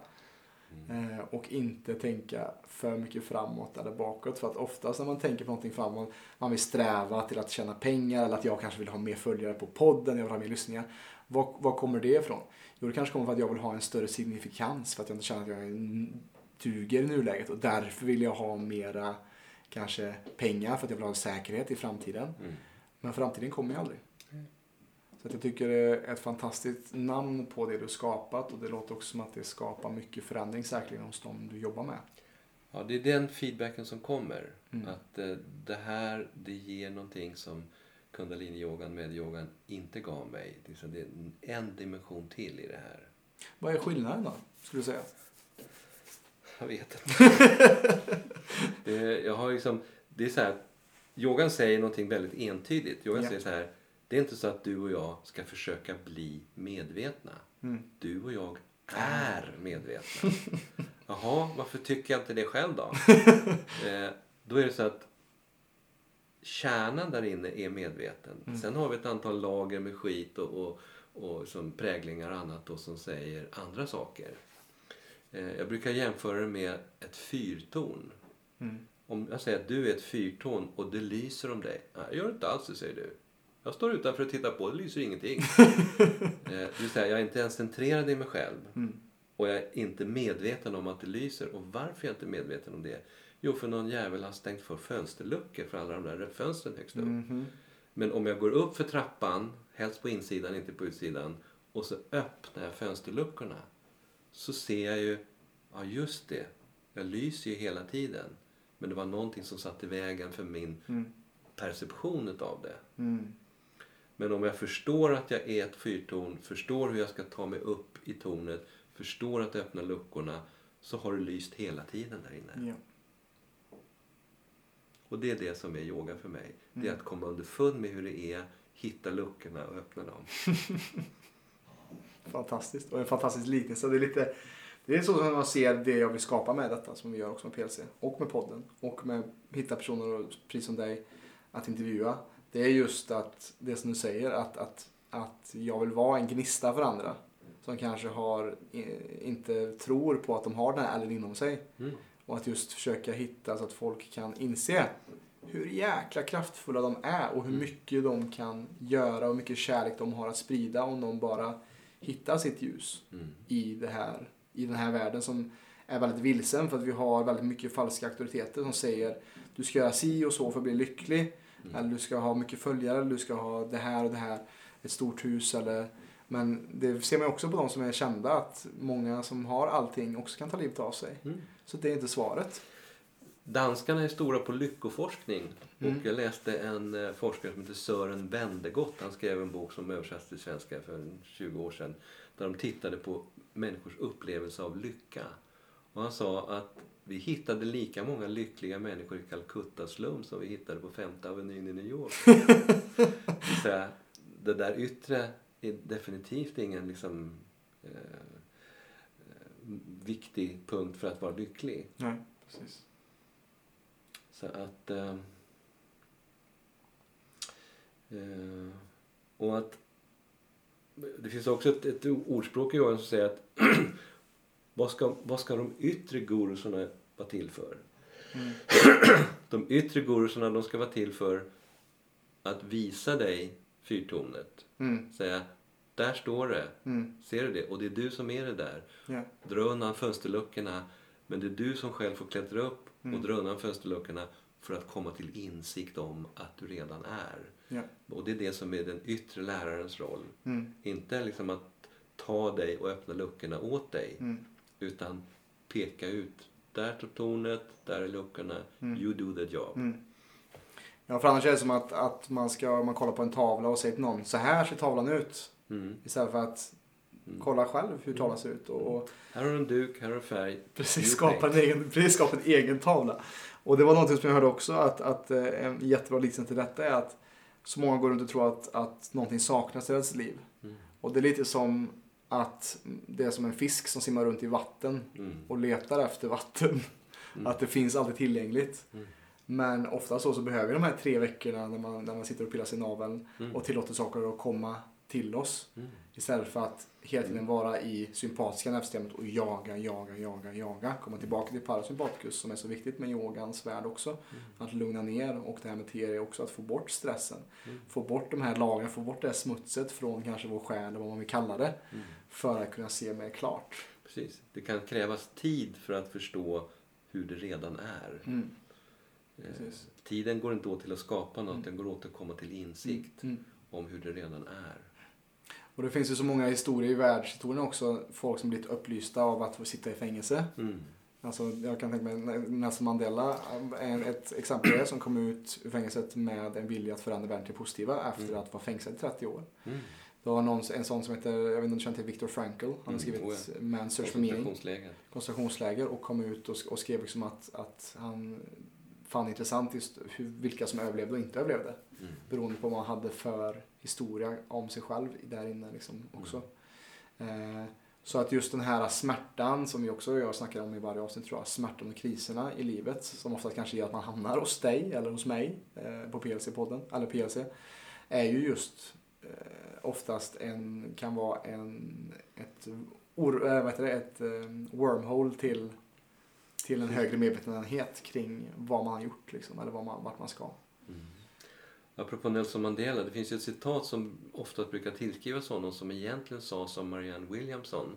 Mm. Eh, och inte tänka för mycket framåt eller bakåt. För att oftast när man tänker på någonting framåt, man vill sträva till att tjäna pengar eller att jag kanske vill ha mer följare på podden, jag vill ha mer lyssningar. Var, var kommer det ifrån? Jo, det kanske kommer för att jag vill ha en större signifikans för att jag inte känner att jag är- duger i nuläget och därför vill jag ha mera kanske pengar för att jag vill ha säkerhet i framtiden. Mm. Men framtiden kommer ju aldrig. Mm. Så att jag tycker det är ett fantastiskt namn på det du skapat och det låter också som att det skapar mycket förändring säkerligen hos dem du jobbar med. Ja, det är den feedbacken som kommer. Mm. Att eh, det här, det ger någonting som kundalini-yogan, med-yogan inte gav mig. Det är en dimension till i det här. Vad är skillnaden då, skulle du säga? Jag vet inte. det, jag har liksom, det är så här, yogan säger någonting väldigt entydigt. Yogan Ja. säger så här, det är inte så att du och jag ska försöka bli medvetna. Mm. Du och jag är medvetna. Jaha, varför tycker jag inte det själv då? eh, då är det så att kärnan där inne är medveten. Mm. Sen har vi ett antal lager med skit och, och, och som präglingar och annat då, som säger andra saker. Eh, jag brukar jämföra det med ett fyrtorn. Mm. Om jag säger att du är ett fyrtorn och det lyser om dig. Nej, jag gör inte alls det, säger du. Jag står utanför och tittar på, det lyser ingenting. eh, det vill säga, jag är inte ens centrerad i mig själv. Mm. Och jag är inte medveten om att det lyser. Och varför är jag inte medveten om det? Jo, för någon jävel har stängt för fönsterluckor för alla de där fönstren högst upp. Mhm. Men om jag går upp för trappan, helst på insidan, inte på utsidan, och så öppnar jag fönsterluckorna. Så ser jag ju, ja just det, jag lyser ju hela tiden. Men det var någonting som satt i vägen för min Mm. perception utav det. Mm. Men om jag förstår att jag är ett fyrtorn, förstår hur jag ska ta mig upp i tornet, förstår att öppna luckorna, så har det lyst hela tiden där inne. Ja. Och det är det som är yoga för mig. Det är Mm. att komma underfund med hur det är, hitta luckorna och öppna dem. Fantastiskt. Och en fantastisk liknelse. Det är lite det är så som man ser det jag vill skapa med detta som vi gör också med PLC och med podden och med hitta personer precis som dig att intervjua. Det är just att det som du säger att, att, att jag vill vara en gnista för andra som kanske har inte tror på att de har den här elden inom sig Mm. och att just försöka hitta så att folk kan inse hur jäkla kraftfulla de är och hur Mm. mycket de kan göra och hur mycket kärlek de har att sprida om de bara hittar sitt ljus Mm. i, det här, i den här världen som är väldigt vilsen för att vi har väldigt mycket falska auktoriteter som säger du ska göra si och så för att bli lycklig. Mm. Eller du ska ha mycket följare, eller du ska ha det här och det här, ett stort hus eller men det ser man också på de som är kända att många som har allting också kan ta livet av sig. Mm. Så det är inte svaret. Danskarna är stora på lyckoforskning. Mm. Och jag läste en eh, forskare som heter Sören Wendegott. Han skrev en bok som översattes till svenska för en 20 år sedan. Där de tittade på människors upplevelse av lycka. Och han sa att vi hittade lika många lyckliga människor i Calcutta slum som vi hittade på Femte Avenyn i New York. Det säga, det där yttre är definitivt ingen liksom, eh, eh, viktig punkt för att vara lycklig. Nej, precis. Så att... Eh, eh, och att... Det finns också ett, ett ordspråk i yogan som säger att vad, ska, vad ska de yttre gurusarna vara till för? Mm. De yttre gurusarna de ska vara till för att visa dig fyrtornet. Mm. Säga, där står det. Mm. Ser du det? Och det är du som är det där. Ja. Dra undan fönsterluckorna. Men det är du som själv får klättra upp och Mm. dra undan fönsterluckorna för att komma till insikt om att du redan är. Ja. Och det är det som är den yttre lärarens roll. Mm. Inte liksom att ta dig och öppna luckorna åt dig. Mm. Utan peka ut. Där står tornet, där är luckorna. Mm. You do the job. Mm. Ja, för annars är det som att, att man ska man kollar på en tavla och säger till någon så här ser tavlan ut. Mm. Istället för att. Kolla själv hur tavlan ser ut. Och, Här har du en duk, här har du färg. precis, skapa en, egen, precis skapa en egen tavla. Och det var någonting som jag hörde också att, att eh, en jättebra liknelse till detta är att så många går runt och tror att, att någonting saknas i deras liv. Mm. Och det är lite som att det är som en fisk som simmar runt i vatten Mm. och letar efter vatten. Mm. Att det finns alltid tillgängligt. Mm. Men ofta så, så behöver vi de här tre veckorna när man, när man sitter och pillar sig i naveln Mm. och tillåter saker att komma till oss. Istället för att hela tiden vara i sympatiska nervsystemet och jaga, jaga, jaga, jaga. Komma tillbaka till parasympaticus som är så viktigt med yogans värld också. Mm. Att lugna ner och det här med TR är också att få bort stressen. Mm. Få bort de här lagren, få bort det här smutset från kanske vår själ eller vad man vill kalla det. Mm. För att kunna se mer klart. Precis. Det kan krävas tid för att förstå hur det redan är. Mm. Eh. Tiden går inte åt till att skapa något, Mm. den går åt att komma till insikt Mm. om hur det redan är. Och det finns ju så många historier i världshistorien också. Folk som blivit upplysta av att sitta i fängelse. Mm. Alltså, jag kan tänka mig Nelson Mandela är ett exempel som kom ut ur fängelset med en vilja att förändra världen till positiva efter Mm. att vara fängslad i 30 år. Mm. Det var någon, en sån som heter, jag vet inte om du känner till Viktor Frankl. Han har Mm, skrivit oh Man's Search for Meaning, koncentrationsläger och kom ut och, och skrev liksom att, att han fann intressant just hur, vilka som överlevde och inte överlevde. Mm. Beroende på vad man hade för historia om sig själv där inne liksom också. Eh, så att just den här smärtan som vi också jag snackar om i varje avsnitt tror jag, smärtan och kriserna i livet som ofta kanske gör att man hamnar hos dig eller hos mig eh, på PLC-podden, eller PLC, är ju just eh, oftast en, kan vara en, ett, or, äh, vad heter det, ett wormhole till, till en högre medvetenhet kring vad man har gjort liksom, eller vad man, vart man ska. Mm. Apropå Nelson Mandela, det finns ju ett citat som ofta brukar tillskrivas honom som egentligen sades av Marianne Williamson.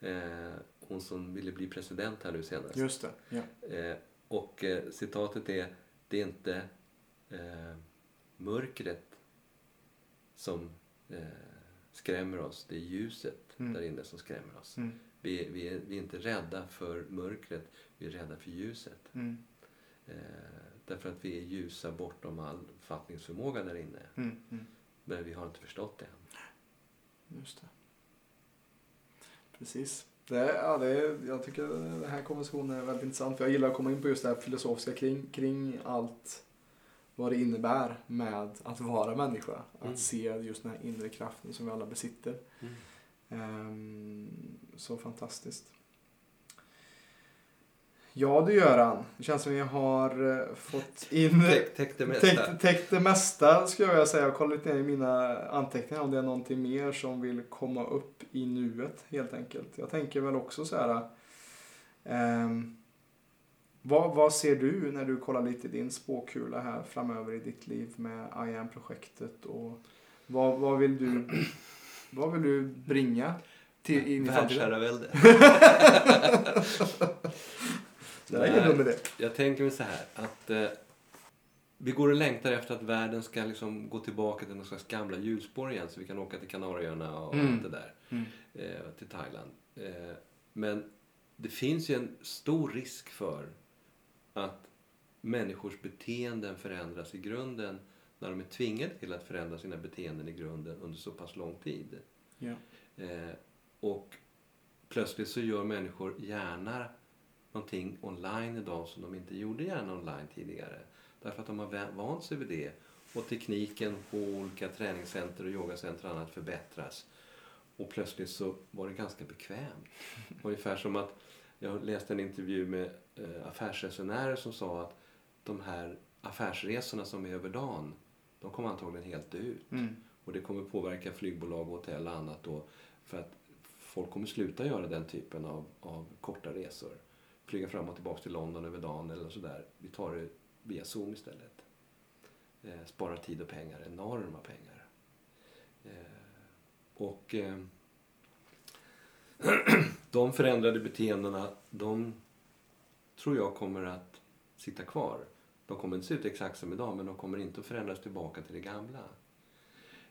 Eh, hon som ville bli president här nu senast. Just det, ja. Eh, och eh, citatet är, det är inte mörkret som skrämmer oss, det är ljuset Mm. där inne som skrämmer oss. Mm. Vi, vi, är, vi är inte rädda för mörkret, vi är rädda för ljuset. Mm. Därför att vi är ljusa bortom all fattningsförmåga där inne. Mm. Mm. Men vi har inte förstått det än. Just det. Precis. Det, ja, det, jag tycker den här konversationen är väldigt intressant. För jag gillar att komma in på just det här filosofiska kring, kring allt vad det innebär med att vara människa. Att Mm. se just den här inre kraften som vi alla besitter. Mm. Ehm, så fantastiskt. Ja du Göran, det känns som vi har eh, fått in Täck, täck det mesta. Täckt, täckt det mesta skulle jag vilja säga. Jag kollar lite ner i mina anteckningar om det är någonting mer som vill komma upp i nuet helt enkelt. Jag tänker väl också så här. ehm, Vad, vad ser du när du kollar lite i din spåkula här framöver i ditt liv med IAM-projektet och vad, vad vill du vad vill du bringa till in i framtiden? Världsherravälde. Det är ingen dum idé. Jag tänker mig så här att eh, vi går och längtar efter att världen ska liksom gå tillbaka till någon slags gamla hjulspår igen så vi kan åka till Kanarieöarna och Mm. allt det där. Mm. Eh, till Thailand. Eh, men det finns ju en stor risk för att människors beteenden förändras i grunden när de är tvingade till att förändra sina beteenden i grunden under så pass lång tid. Ja. Eh, och plötsligt så gör människor gärna någonting online idag som de inte gjorde gärna online tidigare. Därför att de har vant sig vid det. Och tekniken på olika träningscenter och yogacenter och annat förbättras. Och plötsligt så var det ganska bekvämt. Ungefär som att jag läste en intervju med eh, affärsresenärer som sa att de här affärsresorna som är över dagen, de kommer antagligen helt dö ut. Mm. Och det kommer påverka flygbolag, hotell och annat då. För att folk kommer sluta göra den typen av, av korta resor. Flyga fram och tillbaka till London över dagen eller sådär. Vi tar det via Zoom istället. Eh, sparar tid och pengar, enorma pengar. Eh, och eh, de förändrade beteendena, de tror jag kommer att sitta kvar. De kommer inte se ut exakt som idag, men de kommer inte att förändras tillbaka till det gamla.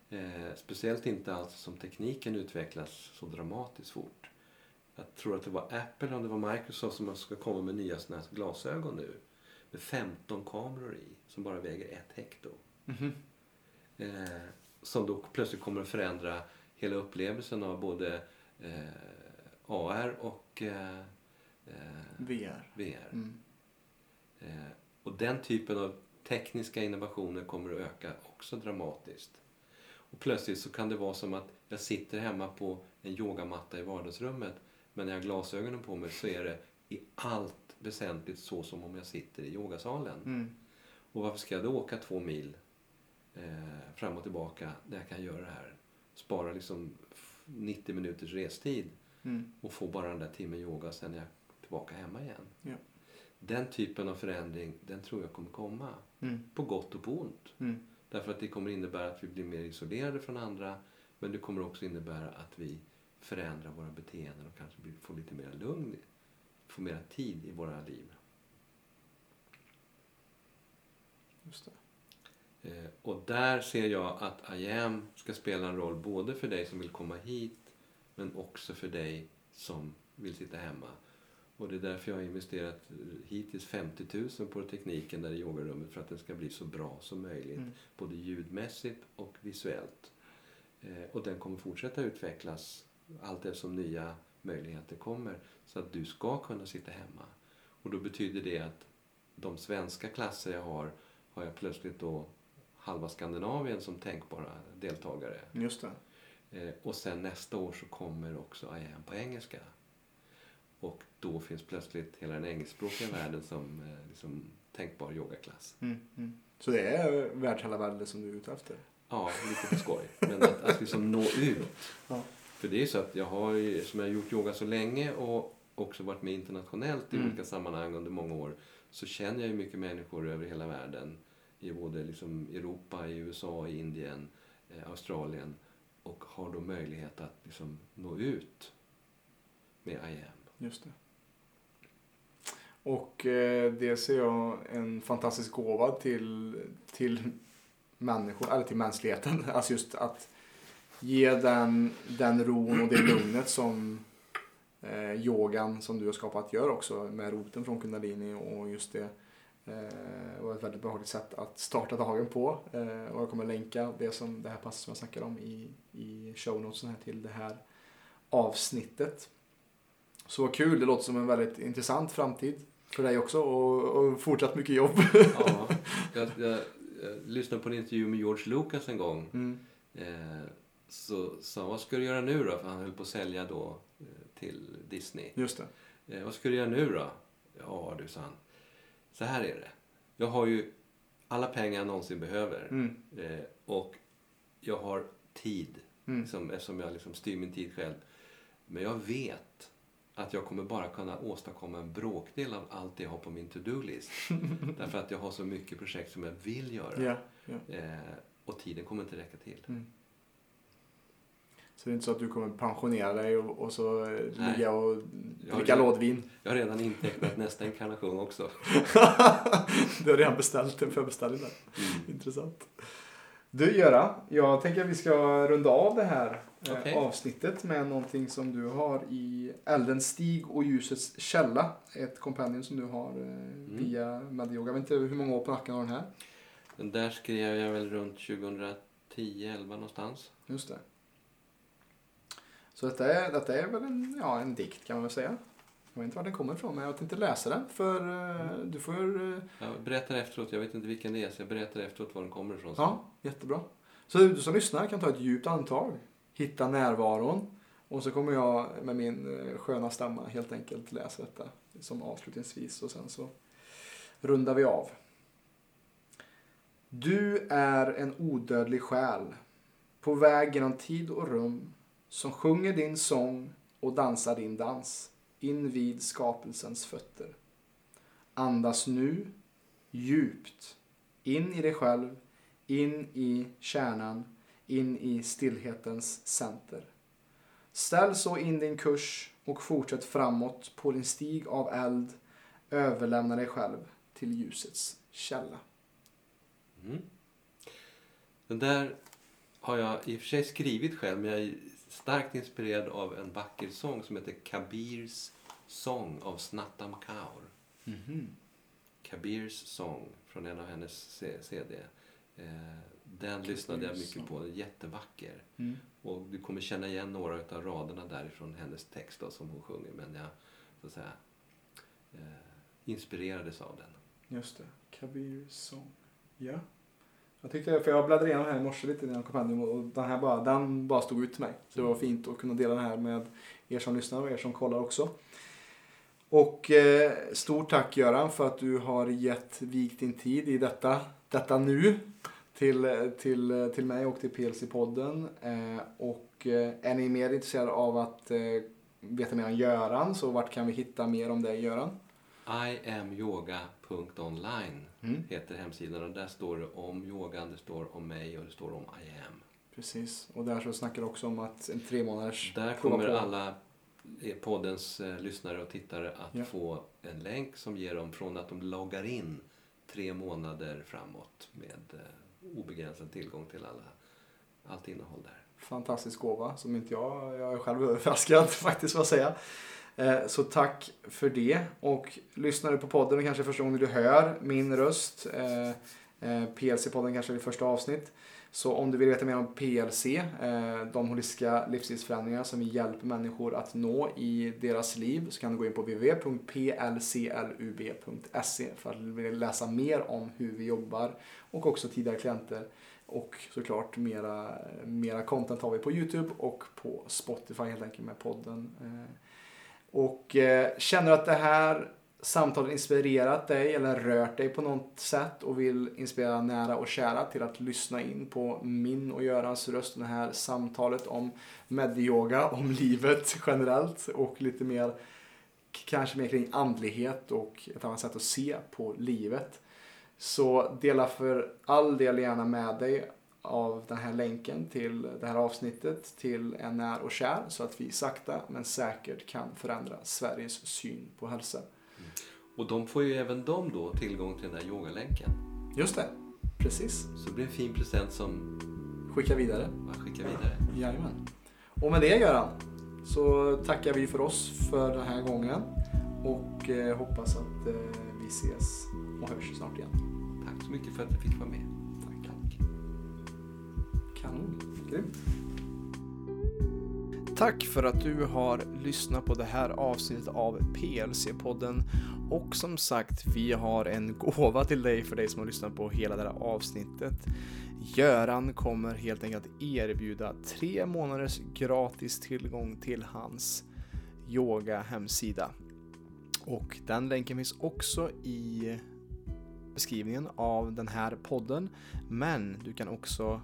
Eh, speciellt inte alls som tekniken utvecklas så dramatiskt fort. Jag tror att det var Apple och det var Microsoft som ska komma med nya såna här glasögon nu. Med 15 kameror i, som bara väger ett hekto. Mhm. Eh, som då plötsligt kommer att förändra hela upplevelsen av både eh, AR och eh, eh, VR. VR. Mm. Eh, och den typen av tekniska innovationer kommer att öka också dramatiskt. Och plötsligt så kan det vara som att jag sitter hemma på en yogamatta i vardagsrummet men när jag har glasögonen på mig så är det i allt väsentligt så som om jag sitter i yogasalen. Mm. Och varför ska jag då åka två mil eh, fram och tillbaka när jag kan göra det här? Spara liksom f- 90 minuters restid Mm. och få bara den där timmen yoga sen är jag tillbaka hemma igen. Ja. Den typen av förändring, den tror jag kommer komma. Mm. På gott och på ont. Mm. Därför att det kommer innebära att vi blir mer isolerade från andra. Men det kommer också innebära att vi förändrar våra beteenden och kanske får lite mer lugn, får mer tid i våra liv. Just det. Eh, och där ser jag att IAM ska spela en roll både för dig som vill komma hit men också för dig som vill sitta hemma. Och det är därför jag har investerat hittills 50 000 på tekniken där i yogarummet för att den ska bli så bra som möjligt. Mm. Både ljudmässigt och visuellt. Eh, och den kommer fortsätta utvecklas allt eftersom nya möjligheter kommer. Så att du ska kunna sitta hemma. Och då betyder det att de svenska klasser jag har, har jag plötsligt då halva Skandinavien som tänkbara deltagare. Just det. Eh, och sen nästa år så kommer också IAM på engelska. Och då finns plötsligt hela den engelskspråkiga världen som eh, liksom, tänkbar yogaklass. Mm. Mm. Så det är världsherravälde som du är ute efter? Ja, lite på skoj. Men att, att liksom nå ut. Ja. För det är så att jag har ju, som jag har gjort yoga så länge och också varit med internationellt i Mm. olika sammanhang under många år så känner jag ju mycket människor över hela världen. I både liksom Europa, i USA, i Indien, eh, Australien och har då möjlighet att liksom nå ut med IAM. Just det. Och eh, det ser jag en fantastisk gåva till, till människor, eller till mänskligheten. Alltså just att ge den, den ron och det lugnet som eh, yogan som du har skapat gör också med roten från kundalini och just det eh, var ett väldigt behagligt sätt att starta dagen på. Eh, och jag kommer länka det, som, det här passet som jag snackade om i, i show notesen här till det här avsnittet. Så vad kul, det låter som en väldigt intressant framtid för dig också och, och fortsatt mycket jobb. Ja, jag, jag, jag lyssnade på en intervju med George Lucas en gång. Mm. Eh, så sa han, vad ska du göra nu då? För han höll på att sälja då eh, till Disney. Just det. Eh, vad ska du göra nu då? Ja du, sa han. Så här är det. Jag har ju alla pengar jag någonsin behöver. Mm. Eh, och jag har tid. Mm. Liksom, eftersom jag liksom styr min tid själv. Men jag vet att jag kommer bara kunna åstadkomma en bråkdel av allt det jag har på min to-do-list. Därför att jag har så mycket projekt som jag vill göra. Ja, ja. Eh, och tiden kommer inte räcka till. Mm. Så det är inte så att du kommer pensionera dig och, och så eh, Nej. ligga och dricka lådvin. Jag har redan intecknat nästa inkarnation också. du har redan beställt en förbeställning där. Mm. Intressant. Du Göran, jag tänker att vi ska runda av det här eh, Okej. avsnittet med någonting som du har i Eldens stig och ljusets källa. Ett kompendium som du har eh, via Medioga. Jag vet inte hur många år på nacken har den här. Den där skrev jag väl runt 2010-11 någonstans. Just det. Så detta är, detta är väl en, ja, en dikt kan man väl säga. Jag vet inte var den kommer ifrån men jag tänkte läsa den för eh, du får eh, Jag berättar efteråt, jag vet inte vilken det är, så jag berättar efteråt var den kommer ifrån. sen. Ja, jättebra. Så du som lyssnar kan ta ett djupt andetag, hitta närvaron och så kommer jag med min eh, sköna stämma helt enkelt läsa detta som avslutningsvis och sen så rundar vi av. Du är en odödlig själ på väg genom tid och rum som sjunger din sång och dansar din dans in vid skapelsens fötter. Andas nu djupt in i dig själv in i kärnan, in i stillhetens center. Ställ så in din kurs och fortsätt framåt på din stig av eld. Överlämna dig själv till ljusets källa. Mm. Den där har jag i och för sig skrivit själv, men jag starkt inspirerad av en vacker sång som heter Kabirs sång av Snattam Kaur. Kabirs sång från en av hennes CD. Eh, Den lyssnade jag mycket på, den är jättevacker. Mm. Och du kommer känna igen några av raderna därifrån hennes text då, som hon sjunger. Men jag så att säga, eh, inspirerades av den. Just det. Kabir sång. Ja. Jag tyckte, för jag bläddrade igenom här i morse lite i den kompendium och den här bara, den bara stod ut till mig. Så det var fint att kunna dela den här med er som lyssnar och er som kollar också. Och eh, stort tack Göran för att du har gett vikt din tid i detta, detta nu till, till, till mig och till PLC-podden. Eh, och eh, är ni mer intresserade av att eh, veta mer om Göran så vart kan vi hitta mer om dig Göran? iamyoga.online Mm. heter hemsidan och där står det om yogan, det står om mig och det står om I am. Precis, och där så snackar du också om att en tre månaders Där kommer på. alla eh, poddens eh, lyssnare och tittare att Ja. få en länk som ger dem från att de loggar in tre månader framåt med eh, obegränsad tillgång till alla, allt innehåll där. fantastisk gåva som inte jag, jag är själv överraskad faktiskt vad jag säga. Eh, så tack för det. Och lyssnar du på podden och kanske första gången du hör min röst, eh, eh, PLC-podden kanske är det första avsnitt. Så om du vill veta mer om PLC, de holistiska livsstilsförändringar som vi hjälper människor att nå i deras liv, så kan du gå in på www.plclub.se för att läsa mer om hur vi jobbar och också tidigare klienter. Och såklart mera, mera content har vi på Youtube och på Spotify helt enkelt med podden. Och eh, känner du att det här samtalet inspirerat dig eller rört dig på något sätt och vill inspirera nära och kära till att lyssna in på min och Görans röst, det här samtalet om medyoga, om livet generellt och lite mer kanske mer kring andlighet och ett annat sätt att se på livet. Så dela för all del gärna med dig av den här länken till det här avsnittet till en när och kär så att vi sakta men säkert kan förändra Sveriges syn på hälsa. Och de får ju även de då tillgång till den här yogalänken. Just det, precis. Så det blir en fin present som Skicka vidare. man skickar vidare. Jajamän. Och med det Göran så tackar vi för oss för den här gången och eh, hoppas att eh, vi ses och hörs snart igen. Tack så mycket för att jag fick vara med. Tack. Kanon. Grymt. Tack för att du har lyssnat på det här avsnittet av PLC-podden. Och som sagt, vi har en gåva till dig för dig som har lyssnat på hela det här avsnittet. Göran kommer helt enkelt att erbjuda tre månaders gratis tillgång till hans yoga hemsida. Och den länken finns också i beskrivningen av den här podden. Men du kan också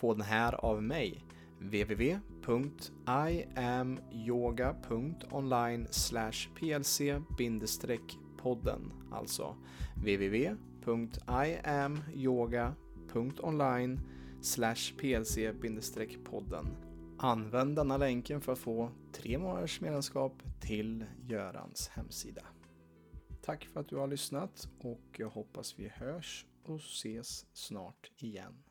få den här av mig www.iamyoga.online plc-podden alltså www.iamyoga.online plc-podden Använd denna länken för att få tre månaders medlemskap till Görans hemsida. Tack för att du har lyssnat och jag hoppas vi hörs och ses snart igen.